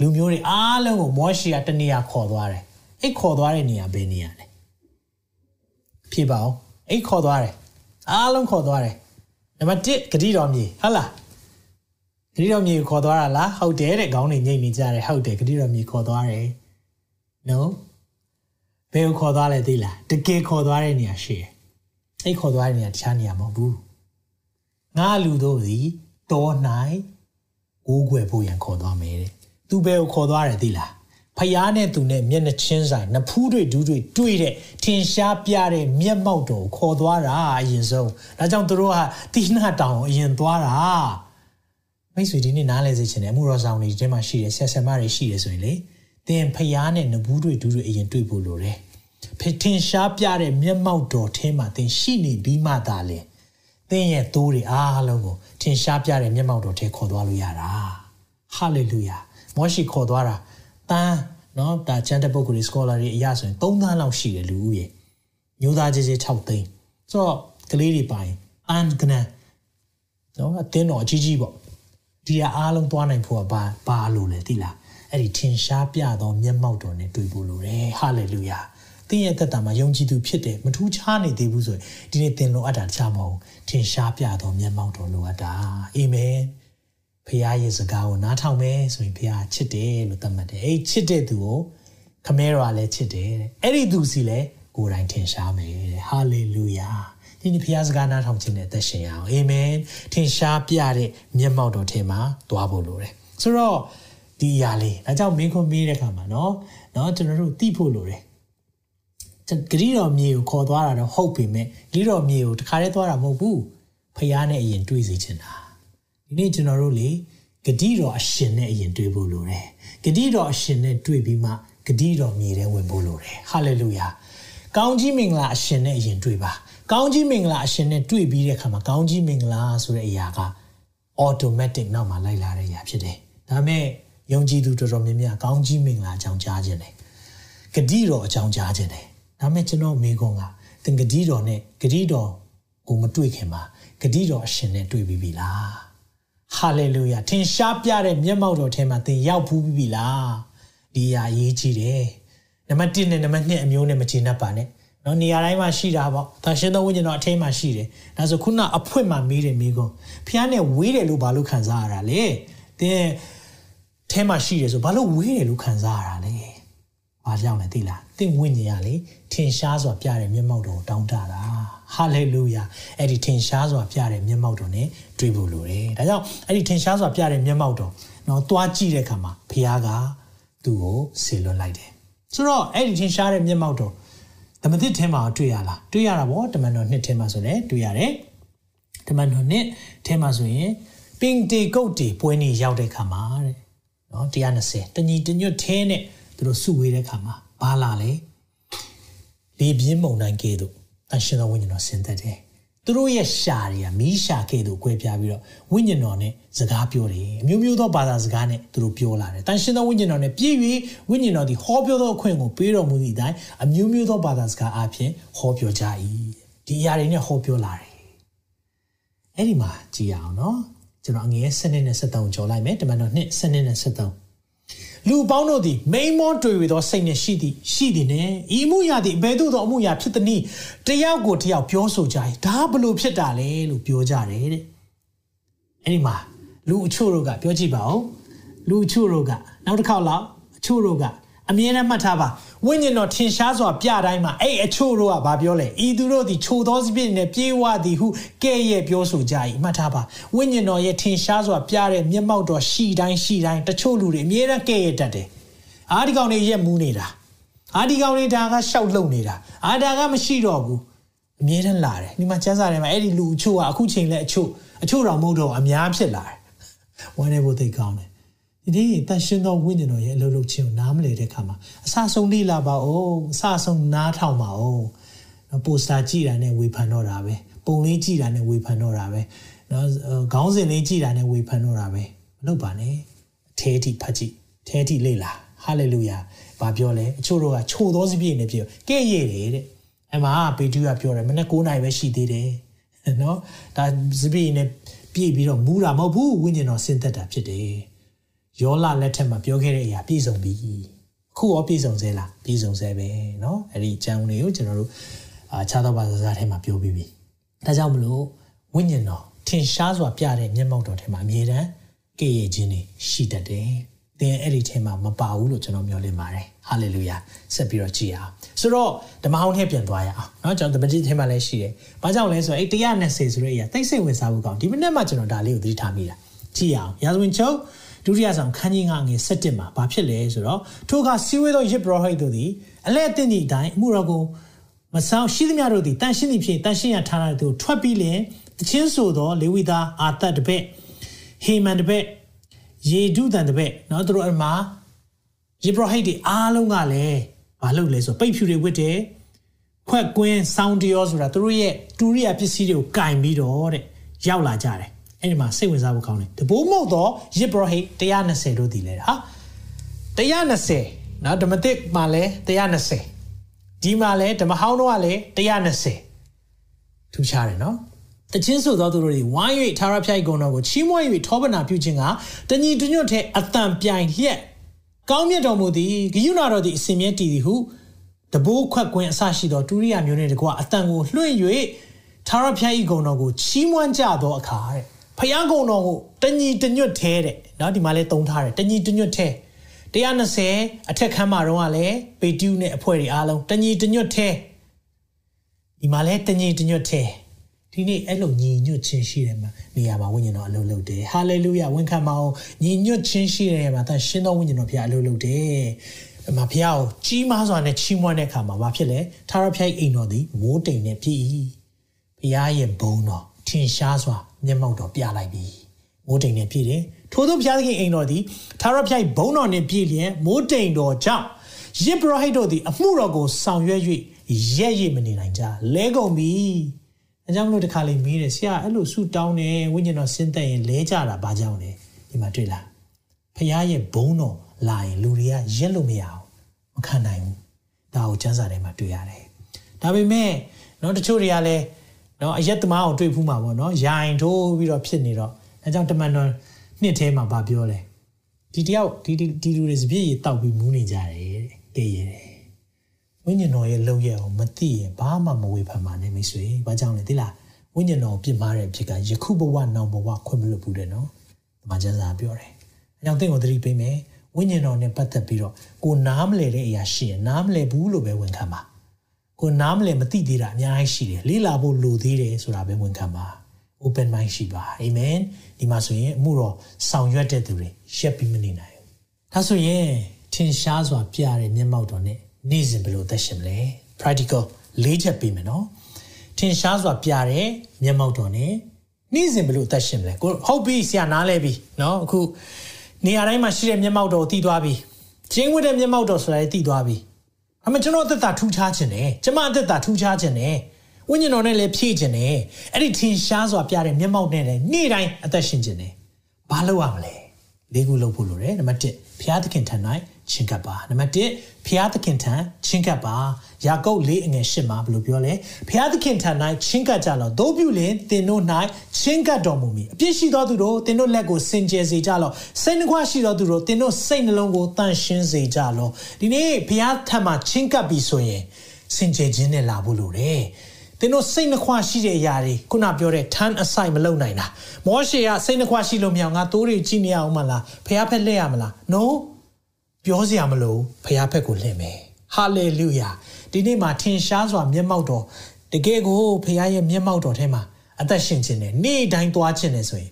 Speaker 2: လူမျိုးတွေအားလုံးကိုမောရှိကတနေရာခေါ်သွားတယ်အဲ့ခေါ်သွားတဲ့နေရာဘယ်နေရာလဲဖြေပါဦးအဲ့ခေါ်သွားတယ်အားလုံးခေါ်သွားတယ် နံပါတ်1ဂတိတော်မြေဟုတ်လားဂတိတော်မြေကိုခေါ်သွားတာလားဟုတ်တယ်တဲ့ခေါင်းတွေညိတ်နေကြတယ်ဟုတ်တယ်ဂတိတော်မြေခေါ်သွားတယ် no ဘယ်ကိုခေါ်သွားလဲသိလားတကယ်ခေါ်သွားတဲ့နေရာရှိတယ်အဲ့ခေါ်သွားတဲ့နေရာတခြားနေရာမဟုတ်ဘူးငါလူတို့သည်တော၌ကိုးကွယ်ဖို့ရန်ခေါ်သွားမယ်တဲ့သူဘယ်ကိုခေါ်သွားတယ်သိလား ဖျားနဲ့သူနဲ့မျက်နှာချင်းဆိုင်နဖူးတွေဒူးတွေတွေ့တဲ့ထင်ရှားပြတဲ့မျက်မှောက်တော်ခေါ်သွားတာအရင်ဆုံးဒါကြောင့်သူတို့ကတိနာတောင်အရင်သွားတာမိတ်ဆွေဒီနေ့နားလဲစေချင်တယ်အမှုတော်ဆောင်တွေဒီထဲမှာရှိတယ်ဆက်ဆက်မတွေရှိတယ်ဆိုရင်လေသင်ဖျားနဲ့နဘူးတွေဒူးတွေအရင်တွေ့ဖို့လိုတယ်ဖထင်ရှားပြတဲ့မျက်မှောက်တော်ထဲမှာသင်ရှိနေပြီးမှသာလေသင်ရဲ့သိုးတွေအားလုံးကိုထင်ရှားပြတဲ့မျက်မှောက်တော်ထဲခေါ်သွားလို့ရတာဟာလေလုယာမောရှိခေါ်သွားတာ တန်းနော်ဒါချန်တဲ့ပုဂ္ဂိုလ်တွေ scholar တွေအရဆိုရင်3သန်းလောက်ရှိတယ်လူဦးရေမျိုးသားကြီးကြီး6သိန်းဆိုတော့ကလေးတွေပိုင်အန်ကနန်နော်အတင်းတော်အကြီးကြီးပေါ့ဒီအားလုံးသွားနိုင်ဖို့ကဘာဘာလို့လဲသိလားအဲ့ဒီထင်ရှားပြသောမျက်မှောက်တော်နဲ့တွေ့ဖို့လိုတယ်ဟာလေလုယာသင်ရဲ့သက်တာမှာယုံကြည်သူဖြစ်တယ်မထူးခြားနေသေးဘူးဆိုရင်ဒီနေ့သင်လိုအပ်တာတခြားမဟုတ်ထင်ရှားပြသောမျက်မှောက်တော်လိုအပ်တာအာမင် ဖခင်ရဲ့စကားကိုနားထောင်မယ်ဆိုရင်ဖခင်ချစ်တယ်လို့သတ်မှတ်တယ်အဲ့ချစ်တဲ့သူကိုခမဲတော်လည်းချစ်တယ်တဲ့အဲ့ဒီသူစီလည်းကိုယ်တိုင်ထင်ရှားမယ်တဲ့ဟာလေလုယာဒီနေ့ဖခင်စကားနားထောင်ခြင်းနဲ့သက်ရှင်ရအောင်အာမင်ထင်ရှားပြတဲ့မျက်မှောက်တော်ထဲမှာတွားဖို့လိုတယ်ဆိုတော့ဒီအရာလေးဒါကြောင့်မင်းခွန်မေးတဲ့ခါမှာเนาะเนาะကျွန်တော်တို့သိဖို့လိုတယ်ဂရီတော်မြေကိုခေါ်သွားတာတော့ဟုတ်ပြီမဲ့ဂရီတော်မြေကိုတခါတည်းသွားတာမဟုတ်ဘူးဖះနဲ့အရင်တွေ့စေချင်တာ ဒီနေ့ကျွန်တော်တို့လေဂတိတော်အရှင်နဲ့အရင်တွေ့ဖို့လိုတယ်ဂတိတော်အရှင်နဲ့တွေ့ပြီးမှဂတိတော်မြေထဲဝင်ဖို့လိုတယ်ဟာလေလုယာကောင်းကြီးမင်္ဂလာအရှင်နဲ့အရင်တွေ့ပါကောင်းကြီးမင်္ဂလာအရှင်နဲ့တွေ့ပြီးတဲ့အခါမှာကောင်းကြီးမင်္ဂလာဆိုတဲ့အရာက automatic နောက်မှာလိုက်လာတဲ့အရာဖြစ်တယ်ဒါမဲ့ယုံကြည်သူတော်တော်များများကောင်းကြီးမင်္ဂလာအကြောင်းကြားခြင်းတယ်ဂတိတော်အကြောင်းကြားခြင်းတယ်ဒါမဲ့ကျွန်တော်မိကုန်းကသင်ဂတိတော်နဲ့ဂတိတော်ကိုမတွေ့ခင်မှာဂတိတော်အရှင်နဲ့တွေ့ပြီးပြီလား ဟာလေလုယာထင်ရှားပြတဲ့မျက်မှောက်တော်ထဲမှာသင်ရောက်ဖူးပြီလားဒီအရေးကြီးတယ်နံပါတ်1နဲ့နံပါတ်2အမျိုးနဲ့မချေနှပ်ပါနဲ့နော်နေရာတိုင်းမှာရှိတာပေါ့ဒါရှင်သောဝိညာဉ်တော်အထင်းမှာရှိတယ်ဒါဆိုခုနအဖွင့်မှာမေးတယ်မိကုန်းဖះနဲ့ဝေးတယ်လို့ဘာလို့ခံစားရတာလဲသင်ထဲမှာရှိတယ်ဆိုဘာလို့ဝေးတယ်လို့ခံစားရတာလဲ။ဘာကြောင့်လဲသိလား။သင်ဝိညာဉ်ကလေထင်ရှားစွာပြတဲ့မျက်မှောက်တော်တောင်းတတာ။ ဟာလေလုယာ။အဲ့ဒီထင်ရှားစွာပြတဲ့မျက်မှောက်တော် ਨੇ တွေ့ဖို့လိုတယ်။ဒါကြောင့်အဲ့ဒီထင်ရှားစွာပြတဲ့မျက်မှောက်တော်နော်သွားကြည့်တဲ့အခါမှာဖခင်ကသူ့ကိုဆေလွတ်လိုက်တယ်ဆိုတော့အဲ့ဒီထင်ရှားတဲ့မျက်မှောက်တော်ဓမ္မသစ်ထဲမှာတွေ့ရလားတွေ့ရတာပေါ့ဓမ္မတော်နှစ်ထဲမှာဆိုလည်းတွေ့ရတယ်ဓမ္မတော်နှစ်ထဲမှာဆိုရင်ပင်တေကုတ်တီပွဲနေရောက်တဲ့ခါမှာတဲ့နော်120တညီတညွတ်ထဲနဲ့သူတို့စုဝေးတဲ့ခါမှာဘာလာလဲလေပြင်းမုန်တိုင်းကဲ့သို့ အရှင်တော်ဝိညာဉ်တော်ဆင်းသက်တယ်သူတို့ရဲ့ရှာတွေကမီးရှာခဲ့သူကွဲပြားပြီးတော့ဝိညာဉ်တော်နဲ့စကားပြောတယ်အမျိုးမျိုးသောဘာသာစကားနဲ့သူတို့ပြောလာတယ်တန်ရှင်သောဝိညာဉ်တော်နဲ့ပြည့်၍ဝိညာဉ်တော်သည်ဟောပြောသောအခွင့်ကိုပေးတော်မူသည့်အတိုင်းအမျိုးမျိုးသောဘာသာစကားအပြင်ဟောပြောကြ၏ဒီအရာတွေနဲ့ဟောပြောလာတယ်အဲ့ဒီမှာကြည့်ရအောင်နော်ကျွန်တော်အငယ်7နဲ့73ကြော်လိုက်မယ်တမန်တော်2 7နဲ့73 လူပေါင်းတို့သည်မိန်မောတွေ့ဝေသောစိတ်နဲ့ရှိသည်ရှိသည်နဲ့ဤမှုရာသည်ဘယ်သို့သောအမှုရာဖြစ်သည်နည်းတယောက်ကိုတယောက်ပြောဆိုကြ၏ဒါဘလို့ဖြစ်တာလဲလို့ပြောကြတယ်တဲ့အဲ့ဒီမှာလူအချို့တို့ကပြောကြည့်ပါဦးလူအချို့တို့ကနောက်တစ်ခေါက်လောက်အချို့တို့က အမြဲတမ်းမှတ်ထားပါဝိညာဉ်တော်ထင်ရှားစွာပြတိုင်းမှာအဲ့အချို့တို့ကဘာပြောလဲဤသူတို့သည်ချိုသောစပြည့်နဲ့ပြေးဝသည်ဟုကဲ့ရဲ့ပြောဆိုကြ၏မှတ်ထားပါဝိညာဉ်တော်ရဲ့ထင်ရှားစွာပြတဲ့မျက်မှောက်တော်ရှိတိုင်းရှိတိုင်းတချို့လူတွေအမြဲတမ်းကဲ့ရဲ့တတ်တယ်အာဒီကောင်တွေရက်မူးနေတာအာဒီကောင်တွေဒါကရှောက်လုံနေတာအာဒါကမရှိတော့ဘူးအမြဲတမ်းလာတယ်ဒီမှာကျမ်းစာထဲမှာအဲ့ဒီလူအချို့ကအခုချိန်လဲအချို့အချို့တော်မဟုတ်တော့အများဖြစ်လာတယ်ဝမ်းနေဖို့သိကောင်းတယ် ဒီနေ့တန်ရှင်သောဝိညာဉ်တော်ရဲ့အလုပ်လုပ်ခြင်းကိုနားမလည်တဲ့အခါမှာအဆဆုံးလေ့လာပါဦးအဆဆုံးနားထောင်ပါဦးနော်ပိုစတာကြည့်တာနဲ့ဝေဖန်တော့တာပဲပုံလေးကြည့်တာနဲ့ဝေဖန်တော့တာပဲနော်ခေါင်းစဉ်လေးကြည့်တာနဲ့ဝေဖန်တော့တာပဲမလုပ်ပါနဲ့အသေးထိဖတ်ကြည့်အသေးထိလေ့လာဟာလေလုယာဘာပြောလဲအချို့တို့ကချိုသောစပြည့်နေပြောကဲ့ရဲ့တယ်တဲ့အမှပေတူကပြောတယ်မနေ့9နိုင်ပဲရှိသေးတယ်နော်ဒါစပြည့်နေပြည့်ပြီးတော့မူးတာမဟုတ်ဘူးဝိညာဉ်တော်ဆင်းသက်တာဖြစ်တယ် ယောလလက်ထက်မှာပြောခဲ့တဲ့အရာပြည့်စုံပြီအခုရောပြည့်စုံသေးလားပြည့်စုံသေးပဲเนาะအဲ့ဒီအကြောင်းလေးကိုကျွန်တော်တို့အာခြားသောဘာသာစကားထဲမှာပြောပြီးပြီဒါကြောင့်မလို့ဝိညာဉ်တော်ထင်ရှားစွာပြတဲ့မျက်မှောက်တော်ထဲမှာအမြဲတမ်းကဲ့ရဲ့ခြင်းတွေရှိတတ်တယ်သင်အဲ့ဒီထဲမှာမပါဘူးလို့ကျွန်တော်မျှော်လင့်ပါတယ်ဟာလေလုယာဆက်ပြီးတော့ကြည်အောင်ဆိုတော့ဓမ္မဟောင်းထဲပြန်သွားရအောင်เนาะကျွန်တော်ဓမ္မတိထဲမှာလည်းရှိတယ်ဘာကြောင့်လဲဆိုတော့အဲ့120ဆိုတဲ့အရာသိစိတ်ဝင်စားဖို့ကောင်းဒီမနေ့မှကျွန်တော်ဒါလေးကိုသတိထားမိတာကြည်အောင်ရာဇဝင်ချုပ် ဒုတိယဆောင်ခန်းကြီး9ငယ်17မှာဘာဖြစ်လဲဆိုတော့ထိုအခါစီဝေသောယစ်ဘရဟိတ်တို့သည်အလဲအသင့်သည့်အတိုင်းအမှုတော်ကိုမဆောင်ရှိသမျှတို့သည်တန်ရှင်းသည့်ဖြစ်တန်ရှင်းရထားတဲ့သူထွက်ပြီးလင်တချင်းဆိုသောလေဝိသားအာတတ်တပည့်ဟေမန်တပည့်ယေဒုတန်တပည့်เนาะသူတို့အမှာယေဘရဟိတ်တွေအားလုံးကလည်းမလုပ်လဲဆိုပိတ်ဖြူတွေဝတ်တယ်ခွက်ကွင်းဆောင်းတရောဆိုတာသူတို့ရဲ့တူရိယာပစ္စည်းတွေကိုကင်ပြီးတော့တဲ့ရောက်လာကြတယ် အဲ့ဒီမှာစိတ်ဝင်စားဖို့ကောင်းတယ်တဘိုးမဟုတ်တော့ယစ်ဘရဟိတ်120တို့တည်လဲဟာ120နော်ဓမ္မသစ်မှာလဲ120ဒီမှာလဲဓမ္မဟောင်းတော့ကလဲ120ထူးခြားတယ်နော်တချင်းဆိုသောသူတို့တွေဝိုင်း၍သာရဖျိုက်ကုံတော်ကိုချီးမွမ်း၍ထောပနာပြုခြင်းကတညီတညွတ်တဲ့အတန်ပြိုင်လျက်ကောင်းမြတ်တော်မူသည်ဂယုဏတော်သည်အစင်မြဲတည်သည်ဟုတဘိုးခွက်ကွင်းအစရှိသောတူရိယာမျိုးနှင့်တကွအတန်ကိုလွှင့်၍သာရဖျိုက်ကုံတော်ကိုချီးမွမ်းကြသောအခါတဲ့ ဖျားကုံတော်ကိုတညီတညွတ်သေးတဲ့နော်ဒီမှာလဲတုံးထားတယ်တညီတညွတ်သေး120အထက်ခန်းမှာတော့ကလည်းပေတူးနဲ့အဖွဲ့တွေအားလုံးတညီတညွတ်သေးဒီမှာလဲတညီတညွတ်သေးဒီနေ့အဲ့လိုညီညွတ်ခြင်းရှိတယ်မှာနေရာမှာဝိညာဉ်တော်အလုပ်လုပ်တယ်ဟာလေလုယဝန်ခံပါအောင်ညီညွတ်ခြင်းရှိတယ်မှာတန်ရှင်းသောဝိညာဉ်တော်ဖျားအလုပ်လုပ်တယ်အမဖျားကိုကြီးမားစွာနဲ့ချီးမွမ်းတဲ့အခါမှာဘာဖြစ်လဲသာရဖျားအိမ်တော်သည်မိုးတိမ်နဲ့ပြည့်၏ဖျားရဲ့ဘုံတော်ထင်ရှားစွာ မျက်မှောက်တော်ပြလိုက်ပြီမိုးတိမ်နဲ့ပြည့်တယ်ထို့သောဘုရားသခင်အိမ်တော်သည်သာရဖျိုက်ဘုံတော်နှင့်ပြည့်လျက်မိုးတိမ်တော်ကြောင့်ယစ်ဘရဟိတ်တို့သည်အမှုတော်ကိုဆောင်ရွက်၍ရက်ရည်မနေနိုင်ကြလဲကုန်ပြီအဲကြောင့်မလို့တခါလေးမေးတယ်ဆရာအဲ့လိုဆူတောင်းတယ်ဝိညာဉ်တော်ဆင်းသက်ရင်လဲကြတာဘာကြောင့်လဲဒီမှာတွေ့လားဖခင်ရဲ့ဘုံတော်လာရင်လူတွေကရက်လို့မရအောင်မခံနိုင်ဘူးဒါကိုကျမ်းစာထဲမှာတွေ့ရတယ်ဒါပေမဲ့เนาะတချို့တွေကလည်း နော်အရက်သမားကိုတွေ့ဖူးမှာပေါ့နော်ရိုင်ထိုးပြီးတော့ဖြစ်နေတော့အဲကြောင့်တမန်တော်နှစ်ထဲမှာဗာပြောလဲဒီတယောက်ဒီဒီလူတွေစပြည့်ရတောက်ပြီးမူးနေကြတယ်တဲ့ကဲရတယ်ဝိညာဉ်တော်ရဲ့လုံရဲ့အောင်မသိရင်ဘာမှမဝေဖန်ပါနဲ့မိတ်ဆွေဘာကြောင့်လဲသိလားဝိညာဉ်တော်ပြစ်မှားတဲ့ဖြစ်ကယခုဘဝနောက်ဘဝခွင့်မလွတ်ဘူးတဲ့နော်ဒီမှာကျမ်းစာပြောတယ်အဲကြောင့်သင်ကိုသတိပေးမယ်ဝိညာဉ်တော်နဲ့ပတ်သက်ပြီးတော့ကိုနားမလဲတဲ့အရာရှိရင်နားမလဲဘူးလို့ပဲဝန်ခံပါ ကိုနားမလည်မသိသေးတာအများကြီးရှိတယ်လေးလာဖို့လိုသေးတယ်ဆိုတာပဲဝန်ခံပါဝ open mind ရှိပါအာမင်ဒီမှာဆိုရင်အမှုတော်ဆောင်ရွက်တဲ့သူတွေရက်ပြီးမနေနိုင်ဘူးဒါဆိုရင်ထင်ရှားစွာပြတဲ့မျက်မှောက်တော်နဲ့နေ့စဉ်ဘယ်လိုသက်ရှင်မလဲ practical လေးချက်ပေးမယ်နော်ထင်ရှားစွာပြတဲ့မျက်မှောက်တော်နဲ့နေ့စဉ်ဘယ်လိုသက်ရှင်မလဲကိုဟုတ်ပြီဆရာနားလဲပြီနော်အခုနေရာတိုင်းမှာရှိတဲ့မျက်မှောက်တော်ကိုသိသွားပြီကျင်းဝတ်တဲ့မျက်မှောက်တော်ဆိုတာလည်းသိသွားပြီ အမှကျွန်တော်အသက်တာထူးခြားခြင်းနဲ့ကျမအသက်တာထူးခြားခြင်းနဲ့ဝိညာဉ်တော်နဲ့လည်းဖြည့်ခြင်းနဲ့အဲ့ဒီထင်ရှားစွာပြတဲ့မျက်မှောက်နဲ့လည်းနေ့တိုင်းအသက်ရှင်ခြင်းနဲ့ဘာလုပ်ရမလဲ လေးခုလုပ်ဖို့လိုတယ်နံပါတ်1ဘုရားသခင်ထံ၌ချင်းကပ်ပါနံပါတ်1ဘုရားသခင်ထံချင်းကပ်ပါယာကုပ်၄အငယ်၈မှာဘယ်လိုပြောလဲဘုရားသခင်ထံ၌ချင်းကပ်ကြလောသို့ပြုလင်သင်တို့၌ချင်းကပ်တော်မူမည်အပြစ်ရှိသောသူတို့သင်တို့လက်ကိုစင်ကြယ်စေကြလောစိတ်နှခွရှိသောသူတို့သင်တို့စိတ်နှလုံးကိုတန့်ရှင်းစေကြလောဒီနေ့ဘုရားထံမှာချင်းကပ်ပြီဆိုရင်စင်ကြယ်ခြင်းနဲ့လာဖို့လိုတယ်သ င်တို့စိတ်နှခွရှိတဲ့အရာတွေခုနပြောတဲ့ turn aside မလုပ်နိုင်တာမောရှေကစိတ်နှခွရှိလို့မရအောင်ငါတိုးတွေကြည့်နေအောင်မလားဖះဖက်လက်ရမလား no ပြောစရာမလိုဖះဖက်ကိုလှည့်မယ်ဟာလေလုယာဒီနေ့မှာထင်ရှားစွာမျက်မှောက်တော်တကယ်ကိုဖះရဲ့မျက်မှောက်တော်ထဲမှာအသက်ရှင်ခြင်းနဲ့နေ့တိုင်းသွားခြင်းနဲ့ဆိုရင်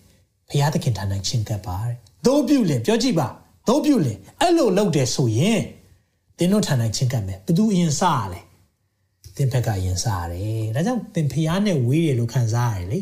Speaker 2: ဖះသခင်ထံ၌ချင်းကပ်ပါတဲ့သို့ပြုလင်ပြောကြည့်ပါသို့ပြုလင်အဲ့လိုလုပ်တယ်ဆိုရင်သင်တို့ထံ၌ချင်းကပ်မယ်ဘသူအရင်စရလဲ သင်ဘက်ကရင်စားရတယ်။ဒါကြောင့်သင်ဖျားနဲ့ဝေးတယ်လို့ခံစားရတယ်လေ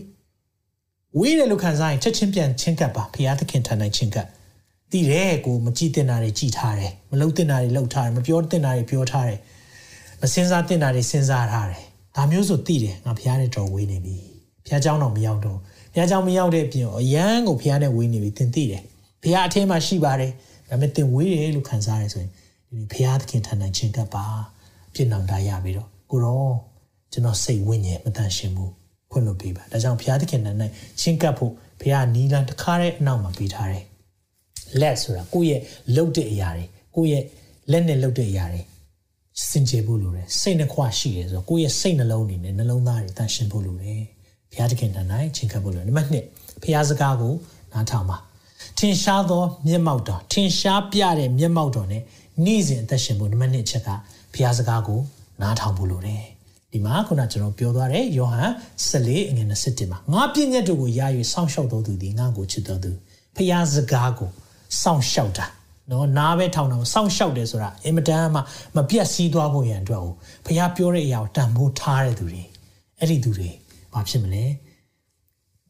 Speaker 2: ။ဝေးတယ်လို့ခံစားရင်ချက်ချင်းပြန်ချင်းကပ်ပါဖျားသခင်ထံ၌ချင်းကပ်။တည်တယ်ကိုမကြည့်တင်တာတွေကြည်ထားတယ်။မလုံးတင်တာတွေလှုပ်ထားတယ်။မပြောတင်တာတွေပြောထားတယ်။မစင်စားတင်တာတွေစဉ်းစားထားတယ်။ဒါမျိုးဆိုတည်တယ်ငါဖျားနဲ့တော်ဝေးနေပြီ။ဖျားเจ้าတော့မရောက်တော့။ဖျားเจ้าမရောက်တဲ့အပြင်အရန်ကိုဖျားနဲ့ဝေးနေပြီသင်တည်တယ်။ဖျားအထင်းမှာရှိပါတယ်။ဒါပေမဲ့သင်ဝေးတယ်လို့ခံစားရဆိုရင်ဒီဖျားသခင်ထံ၌ချင်းကပ်ပါ။ပြစ်နောင်တရပြီတော့ ကိုတော့ကျွန်တော်စိတ်ဝိညာဉ်မတန်ရှင်းဘူးဖွင့်လို့ပေးပါဒါကြောင့်ဘုရားသခင်နဲ့ချင်းကပ်ဖို့ဘုရားနီလန်တစ်ခါတဲ့အနောက်မှာပေးထားတယ်လက်ဆိုတာကိုယ့်ရဲ့လှုပ်တဲ့အရာတွေကိုယ့်ရဲ့လက်နဲ့လှုပ်တဲ့အရာတွေစင်ကြယ်ဖို့လိုတယ်စိတ်နှခွရှိတယ်ဆိုတော့ကိုယ့်ရဲ့စိတ်နှလုံးအနေနဲ့နှလုံးသားတွေတန်ရှင်းဖို့လိုတယ်ဘုရားသခင်နဲ့ချင်းကပ်ဖို့လိုတယ်နံပါတ်1ဘုရားစကားကိုနားထောင်ပါထင်ရှားသောမျက်မှောက်တော်ထင်ရှားပြတဲ့မျက်မှောက်တော်နဲ့နေ့စဉ်အသက်ရှင်ဖို့နံပါတ်1ချက်ကဘုရားစကားကို နားထောင်ဖို့လိုတယ်ဒီမှာခုနကျွန်တော်ပြောသွားတယ်ယောဟန်14အငယ်27မှာငါပြည့်ညတ်တို့ကိုယာ၍စောင့်ရှောက်တော်သူသည်ငါ့ကိုချစ်တော်သူဖျားစကားကိုစောင့်ရှောက်တာနော်နားပဲထောင်တာကိုစောင့်ရှောက်တယ်ဆိုတာအင်မတန်မှမပြတ်စည်းသွားဖို့ရန်အတွက်ကိုဖျားပြောတဲ့အရာကိုတန်ဖိုးထားတဲ့သူတွေအဲ့ဒီသူတွေဘာဖြစ်မလဲ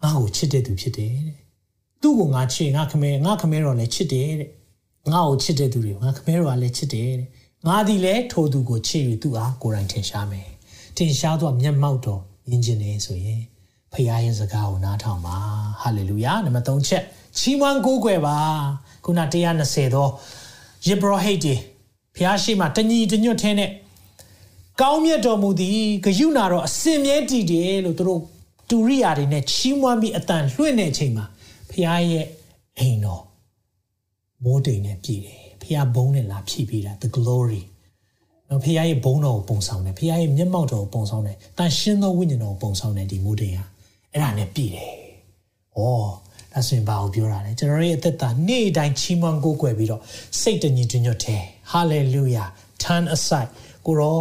Speaker 2: ငါ့ကိုချစ်တဲ့သူဖြစ်တယ်တဲ့သူ့ကိုငါချစ်ငါခမဲငါခမဲတော်လည်းချစ်တယ်တဲ့ငါ့ကိုချစ်တဲ့သူတွေငါခမဲတော်ကလည်းချစ်တယ်တဲ့ ငါသည်လည်းထိုသူကိုချစ်၍သူ့အားကိုယ်တိုင်ထင်ရှားမယ်ထင်ရှားသောမျက်မှောက်တော်မြင်ခြင်းနေဆိုရင်ဖခင်ရဲ့စကားကိုနားထောင်ပါဟာလေလုယာနံပါတ်3ချက်ချီးမွမ်းကိုးကွယ်ပါခုန120သောယေဘရဟိတ်ဒီဖခင်ရှိမှတညီတညွတ်ထဲနဲ့ကောင်းမြတ်တော်မူသည်ဂယုဏတော်အစင်မြဲတည်တယ်လို့သူတို့တူရိယာတွေနဲ့ချီးမွမ်းပြီးအတန်လွှင့်တဲ့အချိန်မှာဖခင်ရဲ့အိမ်တော်မိုးတိမ်နဲ့ပြည်တယ် ဖခင်ဘုန်းနဲ့လာဖြည့်ပေးတာ the glory နော်ဖခင်ရဲ့ဘုန်းတော်ကိုပုံဆောင်တယ်ဖခင်ရဲ့မျက်မှောက်တော်ကိုပုံဆောင်တယ်တန်ရှင်းသောဝိညာဉ်တော်ကိုပုံဆောင်တယ်ဒီမိုးတိမ်ဟာအဲ့ဒါနဲ့ပြည်တယ်။ဩဒါဆိုရင်ဘာကိုပြောတာလဲကျွန်တော်ရဲ့အသက်တာနေ့တိုင်းချီးမွမ်းကိုးကွယ်ပြီးတော့စိတ်တညီတညွတ်တယ် hallelujah turn aside ကိုရော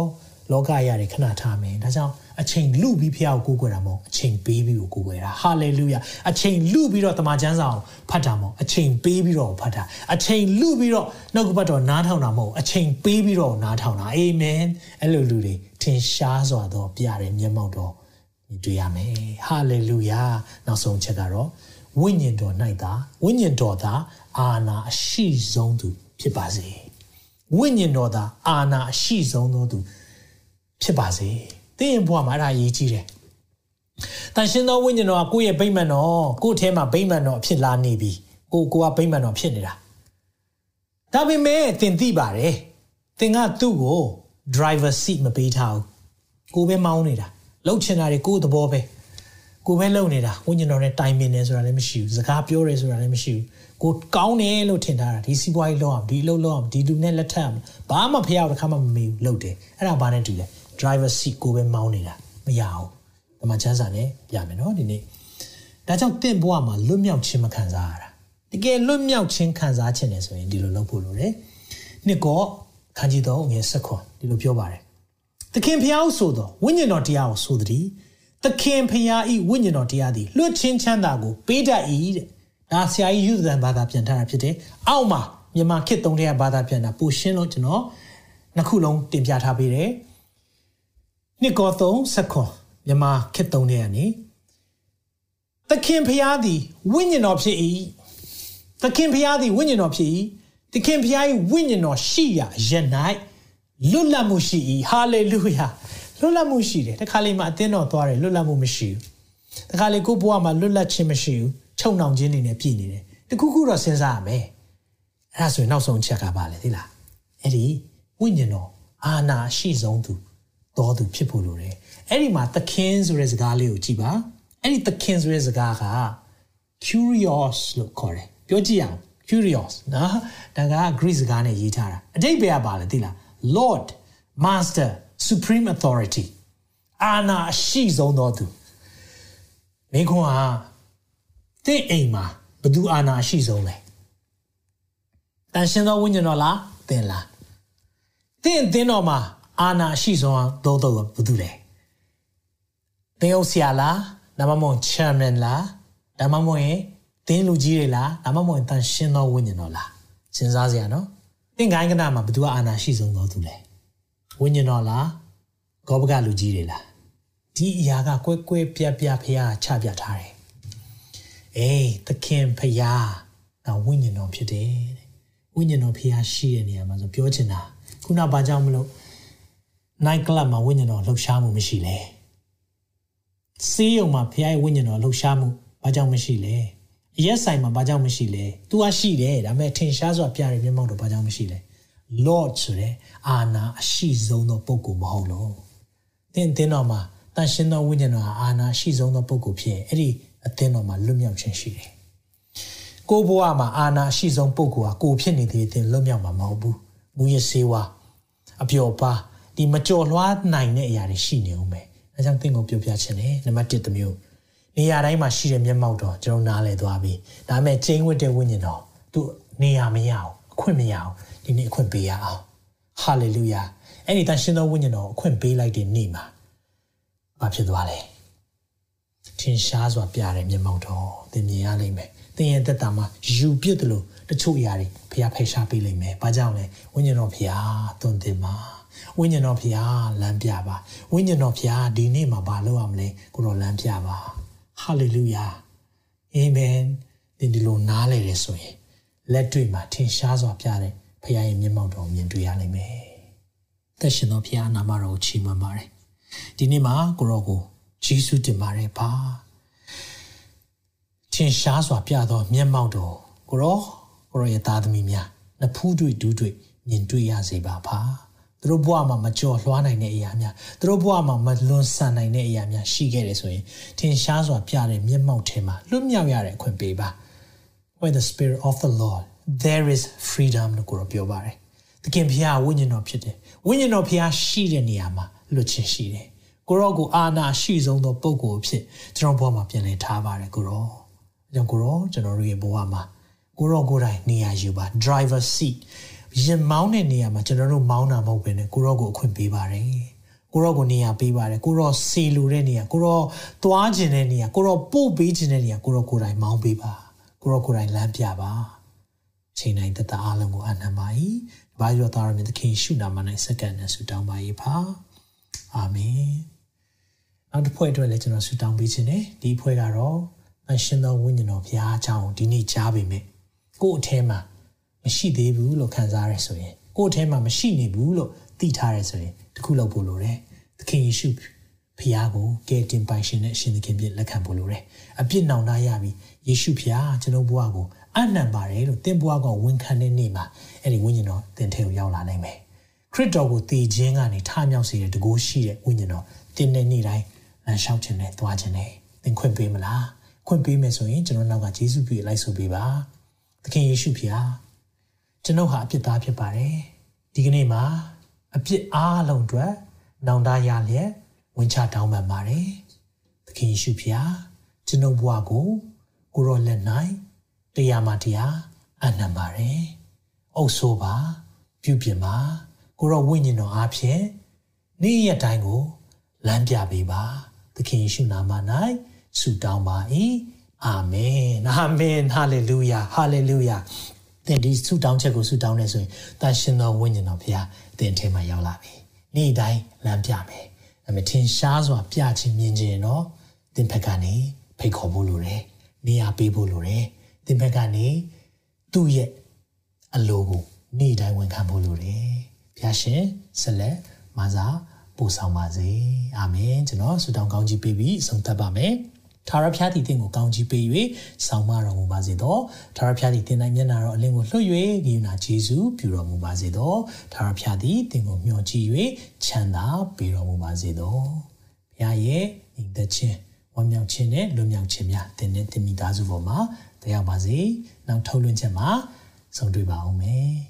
Speaker 2: လောကရတွေခဏထားမယ်ဒါကြောင့်အချိန်လူပြီးဖျားကိုကိုးကွယ်တာမဟုတ်အချိန်ပေးပြီးကိုကိုးကွယ်တာဟာလေလုယာအချိန်လူပြီးတော့တမန်ကျမ်းစာကိုဖတ်တာမဟုတ်အချိန်ပေးပြီးတော့ဖတ်တာအချိန်လူပြီးတော့နှုတ်ကပတ်တော်နားထောင်တာမဟုတ်အချိန်ပေးပြီးတော့နားထောင်တာအာမင်အဲ့လိုလူတွေထင်ရှားစွာသောပြတဲ့မျက်မှောက်တော်တွေ့ရမယ်ဟာလေလုယာနောက်ဆုံးချက်ကတော့ဝိညာဉ်တော်၌သာဝိညာဉ်တော်သာအာနာအရှိဆုံးသူဖြစ်ပါစေဝိညာဉ်တော်သာအာနာအရှိဆုံးသောသူဖြစ် ပါစေသင်ရဲ့ဘဝမှာအဲ့ဒါအရေးကြီးတယ်။တန်ရှင်သောဝိညာဉ်တော်ကကိုယ့်ရဲ့ဗိမာန်တော်ကိုယ့်ထဲမှာဗိမာန်တော်ဖြစ်လာနေပြီ။ကိုကိုကဗိမာန်တော်ဖြစ်နေတာ။ဒါပေမဲ့သင်သိပါတယ်။သင်ကသူ့ကို driver seat မပေးထားဘူး။ကိုပဲမောင်းနေတာ။လှုပ်ချင်တာတွေကိုယ့်သဘောပဲ။ကိုပဲလှုပ်နေတာဝိညာဉ်တော်နဲ့တိုင်ပင်နေဆိုတာလည်းမရှိဘူး။စကားပြောရဲဆိုတာလည်းမရှိဘူး။ကိုကောင်းတယ်လို့ထင်ထားတာဒီစီးပွားရေးလုပ်အောင်ဒီလှုပ်လုပ်အောင်ဒီလူနဲ့လက်ထပ်အောင်ဘာမှဖျောက်တစ်ခါမှမမေးဘူးလှုပ်တယ်။အဲ့ဒါဘာနဲ့တူလဲ။ driver seat ကိုပဲမောင်းနေတာမရအောင်ဒီမှာချမ်းစာနဲ့ပြမယ်နော်ဒီနေ့ဒါကြောင့်တင့်ဘဝမှာလွတ်မြောက်ခြင်းမခံစားရတာတကယ်လွတ်မြောက်ခြင်းခံစားခြင်းနဲ့ဆိုရင်ဒီလိုလုပ်ဖို့လိုတယ်နှစ်ကောခန်းကြီးတော်ငယ်ဆက်ခွန်ဒီလိုပြောပါတယ်သခင်ဖျားဆိုတော့ဝိညာဉ်တော်တရားကိုဆိုသည်သခင်ဖျားဤဝိညာဉ်တော်တရားသည်လွတ်ချင်းချမ်းသာကိုပေးတတ်၏တဲ့ဒါဆရာကြီးယူဇန်ဘာသာပြန်ထားတာဖြစ်တယ်အောက်မှာမြန်မာခေတ်သုံးတဲ့ဘာသာပြန်တာပိုရှင်းလို့ကျွန်တော်နှစ်ခုလုံးတင်ပြထားပေးတယ် နှစ်ကော3စက္ခွန်မြန်မာခေတ်သုံးတဲ့ကနေသခင်ဖျားသည်ဝိညာဉ်တော်ဖြစ်၏သခင်ဖျားသည်ဝိညာဉ်တော်ဖြစ်၏သခင်ဖျား၏ဝိညာဉ်တော်ရှိရာယ၌လွတ်လပ်မှုရှိ၏ဟာလေလုယာလွတ်လပ်မှုရှိတယ်တခါလေမှအသင်းတော်သွားတယ်လွတ်လပ်မှုမရှိဘူးတခါလေကိုဘဝမှာလွတ်လပ်ခြင်းမရှိဘူးချုပ်နှောင်ခြင်းနေနဲ့ပြည်နေတယ်တခုခုတော့စဉ်းစားရမယ်အဲ့ဒါဆိုရင်နောက်ဆုံးချက်ကပါလေသိလားအဲ့ဒီဝိညာဉ်တော်အာနာရှိဆုံးသူ တော်သူဖြစ်ဖို့လိုတယ်အဲ့ဒီမှာသခင်ဆိုတဲ့စကားလေးကိုကြည့်ပါအဲ့ဒီသခင်ဆိုတဲ့စကားက curious လို့ခေါ်တယ်ပြောကြည့်အောင် curious နော်ဒါက Greek စကားနဲ့ရေးထားတာအတိတ်ပဲကပါလေသိလား Lord Master Supreme Authority အာနာအရှိဆုံးသောသူမင်းခွန်းဟာတင့်အိမ်မှာဘသူအာနာအရှိဆုံးလဲတန်ရှင်သောဝိညာဉ်တော်လားသင်လားတင့်အသင်းတော်မှာ အာနာအရှိဆုံးသောသောဘသူလဲသင်ဥဆရာလားဒါမှမဟုတ် chairman လားဒါမှမဟုတ်ရင်တင်းလူကြီးတွေလားဒါမှမဟုတ်တန်ရှင်းသောဝိညာဉ်တော်လားစဉ်းစားစရာနော်သင်ကိုင်းကနာမှာဘသူကအာနာရှိဆုံးသောသူလဲဝိညာဉ်တော်လားဂောဘကလူကြီးတွေလားဒီအရာကကွဲကွဲပြားပြားဖះချပြထားတယ်အေးသခင်ဖះဒါဝိညာဉ်တော်ဖြစ်တယ်တဲ့ဝိညာဉ်တော်ဖះရှိတဲ့နေရာမှာဆိုပြောချင်တာခုနဘာကြောင့်မလို့ night club မှာဝိညာဉ်တော်လှုပ်ရှားမှုမရှိလဲစေးရုံမှာဖះရဲ့ဝိညာဉ်တော်လှုပ်ရှားမှုဘာကြောင့်မရှိလဲအရက်ဆိုင်မှာဘာကြောင့်မရှိလဲ။ तू ကရှိတယ်ဒါပေမဲ့ထင်ရှားစွာပြရတဲ့မျက်မှောက်တော့ဘာကြောင့်မရှိလဲ။ Lord ဆိုတဲ့အာနာအရှိဆုံးသောပုဂ္ဂိုလ်မဟုတ်လို့။သင်သင်တော်မှာတန်ရှင်သောဝိညာဉ်တော်ဟာအာနာရှိဆုံးသောပုဂ္ဂိုလ်ဖြစ်အဲ့ဒီအသင်းတော်မှာလွတ်မြောက်ခြင်းရှိတယ်။ကိုဘဝမှာအာနာရှိဆုံးပုဂ္ဂိုလ်ဟာကိုဖြစ်နေသေးတဲ့လွတ်မြောက်မှာမဟုတ်ဘူး။မူရစေဝါအပျော်ပါ ဒီမကြော်လွှားနိုင်တဲ့အရာတွေရှိနေဦးမယ်။အဲကြောင့်သင်ကိုပြောပြချင်တယ်နံပါတ်1တမျိုးနေရာတိုင်းမှာရှိတဲ့မျက်မှောက်တော့ကျွန်တော်နားလည်သွားပြီဒါပေမဲ့ကျင်းဝတ်တဲ့ဝိညာဉ်တော်သူနေရာမရအောင်အခွင့်မရအောင်ဒီနေ့အခွင့်ပေးရအောင်ဟာလေလုယာအဲ့ဒီတန်ရှင်သောဝိညာဉ်တော်အခွင့်ပေးလိုက်တဲ့နေ့မှာဘာဖြစ်သွားလဲထင်ရှားစွာပြတဲ့မျက်မှောက်တော်သင်မြင်ရလိမ့်မယ်သင်ရဲ့သက်တာမှာယူပြစ်တယ်လို့တချို့အရာတွေဖျားဖယ်ရှားပေးလိမ့်မယ်ဘာကြောင့်လဲဝိညာဉ်တော်ဖျားသွန်သင်ပါ ဝိညာဉ်တော်ဖျားလမ်းပြပါဝိညာဉ်တော်ဖျားဒီနေ့မှာဘာလုပ်ရမလဲကိုတော့လမ်းပြပါဟာလေလုယာအာမင်ဒီဒီလိုနားလေတယ်ဆိုရင်လက်တွေ့မှာထင်ရှားစွာပြတဲ့ဖခင်ရဲ့မျက်မှောက်တော်မြင်တွေ့ရလိမ့်မယ်။သက်ရှင်သောဖခင်နာမတော်ကိုချီးမွမ်းပါတယ်။ဒီနေ့မှာကိုရောကိုဂျေစုတင်ပါတယ်ပါ။ထင်ရှားစွာပြသောမျက်မှောက်တော်ကိုရောကိုရောရဲ့သားသမီးများနဖူးတွေ့ဒူးတွေ့မြင်တွေ့ရစေပါပါ။ သူတို့ဘဝမှာမကြော်လွှားနိုင်တဲ့အရာများသူတို့ဘဝမှာမလွန်ဆန်နိုင်တဲ့အရာများရှိခဲ့တယ်ဆိုရင်ထင်ရှားစွာပြတဲ့မျက်မှောက်ထဲမှာလွတ်မြောက်ရတဲ့အခွင့်ပေးပါ When the spirit of the Lord there is freedom လို့ကိုပြောပါတယ်။သခင်ဖျားဝိညာဉ်တော်ဖြစ်တယ်။ဝိညာဉ်တော်ဖျားရှိတဲ့နေရာမှာလွတ်ခြင်းရှိတယ်။ကိုရောကိုအာနာရှိဆုံးသောပုဂ္ဂိုလ်ဖြစ်ကျွန်တော်ဘဝမှာပြန်လည်ထားပါတယ်ကိုရော။အဲကြောင့်ကိုရောကျွန်တော်တို့ရဲ့ဘဝမှာကိုရောကိုယ်တိုင်နေရာယူပါ driver seat ရင်မောင်းတဲ့နေရာမှာကျွန်တော်တို့မောင်းတာမဟုတ်ဘဲနဲ့ကိုရောကိုအခွင့်ပေးပါတယ်ကိုရောကိုနေရာပေးပါတယ်ကိုရောစီလူတဲ့နေရာကိုရောသွားခြင်းတဲ့နေရာကိုရောပို့ပေးခြင်းတဲ့နေရာကိုရောကိုယ်တိုင်မောင်းပေးပါကိုရောကိုယ်တိုင်လမ်းပြပါချိန်တိုင်းတတအားလုံးကိုအနံပါ၏ဘာရောသားရမြတ်သခင်ရှုနာမ၌စက္ကန့်နဲ့ဆုတောင်းပါ၏ပါအာမင်နောက်တစ်ဖွဲ့အတွက်လည်းကျွန်တော်ဆုတောင်းပေးခြင်းနဲ့ဒီဖွဲ့ကတော့အရှင်သောဝိညာဉ်တော်ဘုရားအကြောင်းဒီနေ့ကြားပေမဲ့ကို့အထဲမှာ မရှိသေးဘူးလို့ခံစားရဆိုရင်ကိုယ့်အထဲမှာမရှိနေဘူးလို့သိထားရဆိုရင်တခုလောက်ပို့လို့တယ်သခင်ယေရှုဖခင်ကိုကယ်တင်ပိုင်ရှင်နဲ့ရှင်သခင်ပြည့်လက်ခံပို့လို့တယ်အပြစ်နောင်တရပြီယေရှုဖခင်ကျွန်တော်ဘုရားကိုအနံပါတယ်လို့သင်ဘုရားကဝန်ခံတဲ့နေ့မှာအဲ့ဒီဝိညာဉ်တော်သင်ထဲကိုရောက်လာနိုင်မယ်ခရစ်တော်ကိုတည်ခြင်းကနေထမြောက်စေတဲ့တကူရှိတဲ့ဝိညာဉ်တော်တင်းတဲ့နေ့တိုင်းလမ်းလျှောက်ခြင်းနဲ့သွားခြင်းနဲ့သင်ခွင့်ပေးမလားခွင့်ပေးမယ်ဆိုရင်ကျွန်တော်နောက်ကယေရှုပြည့်လိုက်ဆိုပေးပါသခင်ယေရှုဖခင် ကျွန်ုပ်ဟာအပြစ်သားဖြစ်ပါတယ်ဒီကနေ့မှာအပြစ်အားလုံးအတွက်နောင်တရလျက်ဝင်ချတောင်းပန်ပါတယ်သခင်ယေရှုဖျားကျွန်ုပ်ဘဝကိုကိုရောလက်၌တရားမှတရားအနံပါတယ်အုပ်ဆိုးပါပြုပြင်ပါကိုရောဝိညာဉ်တော်အားဖြင့်နေ့ရက်တိုင်းကိုလမ်းပြပေးပါသခင်ယေရှုနာမ၌ဆုတောင်းပါ၏အာမင်အာမင်ဟာလေလုယာဟာလေလုယာ သင်ဒီဆုတောင်းချက်ကိုဆုတောင်းနေဆိုရင်တန်ရှင်တော်ဝိညာဉ်တော်ဘုရားသင်ထဲမှာရောက်လာပြီနေ့တိုင်းလမ်းပြမယ်ဒါပေမဲ့ထင်ရှားစွာပြခြင်းမြင်ခြင်းတော့သင်ဘက်ကနေဖိတ်ခေါ်ဖို့လိုတယ်နေရာပေးဖို့လိုတယ်သင်ဘက်ကနေသူ့ရဲ့အလိုကိုနေ့တိုင်းဝန်ခံဖို့လိုတယ်ဘုရားရှင်ဆက်လက်မစာပို့ဆောင်ပါစေအာမင်ကျွန်တော်ဆုတောင်းကောင်းကြီးပေးပြီးဆုံးသက်ပါမယ် ထာဝရဘုရားသည်တင့်ကိုကောင်းကြီးပေး၍ဆောင်မတော်မူပါစေသောထာဝရဘုရားသည်တင်တိုင်းမျက်နာတော်အလင်းကိုလွှတ်၍ဂိယူနာဂျေဇုပြုတော်မူပါစေသောထာဝရဘုရားသည်တင့်ကိုမျှော်ကြည့်၍ချမ်းသာပေးတော်မူပါစေသောဘုရားရဲ့ညီသက်ချင်းဝမ်းမြောက်ခြင်းနဲ့လွတ်မြောက်ခြင်းများတင်တဲ့တင်မိသားစုပေါ်မှာတရားပါစေနောက်ထုတ်လွှင့်ချက်မှာဆုံးတွေ့ပါအောင်မယ်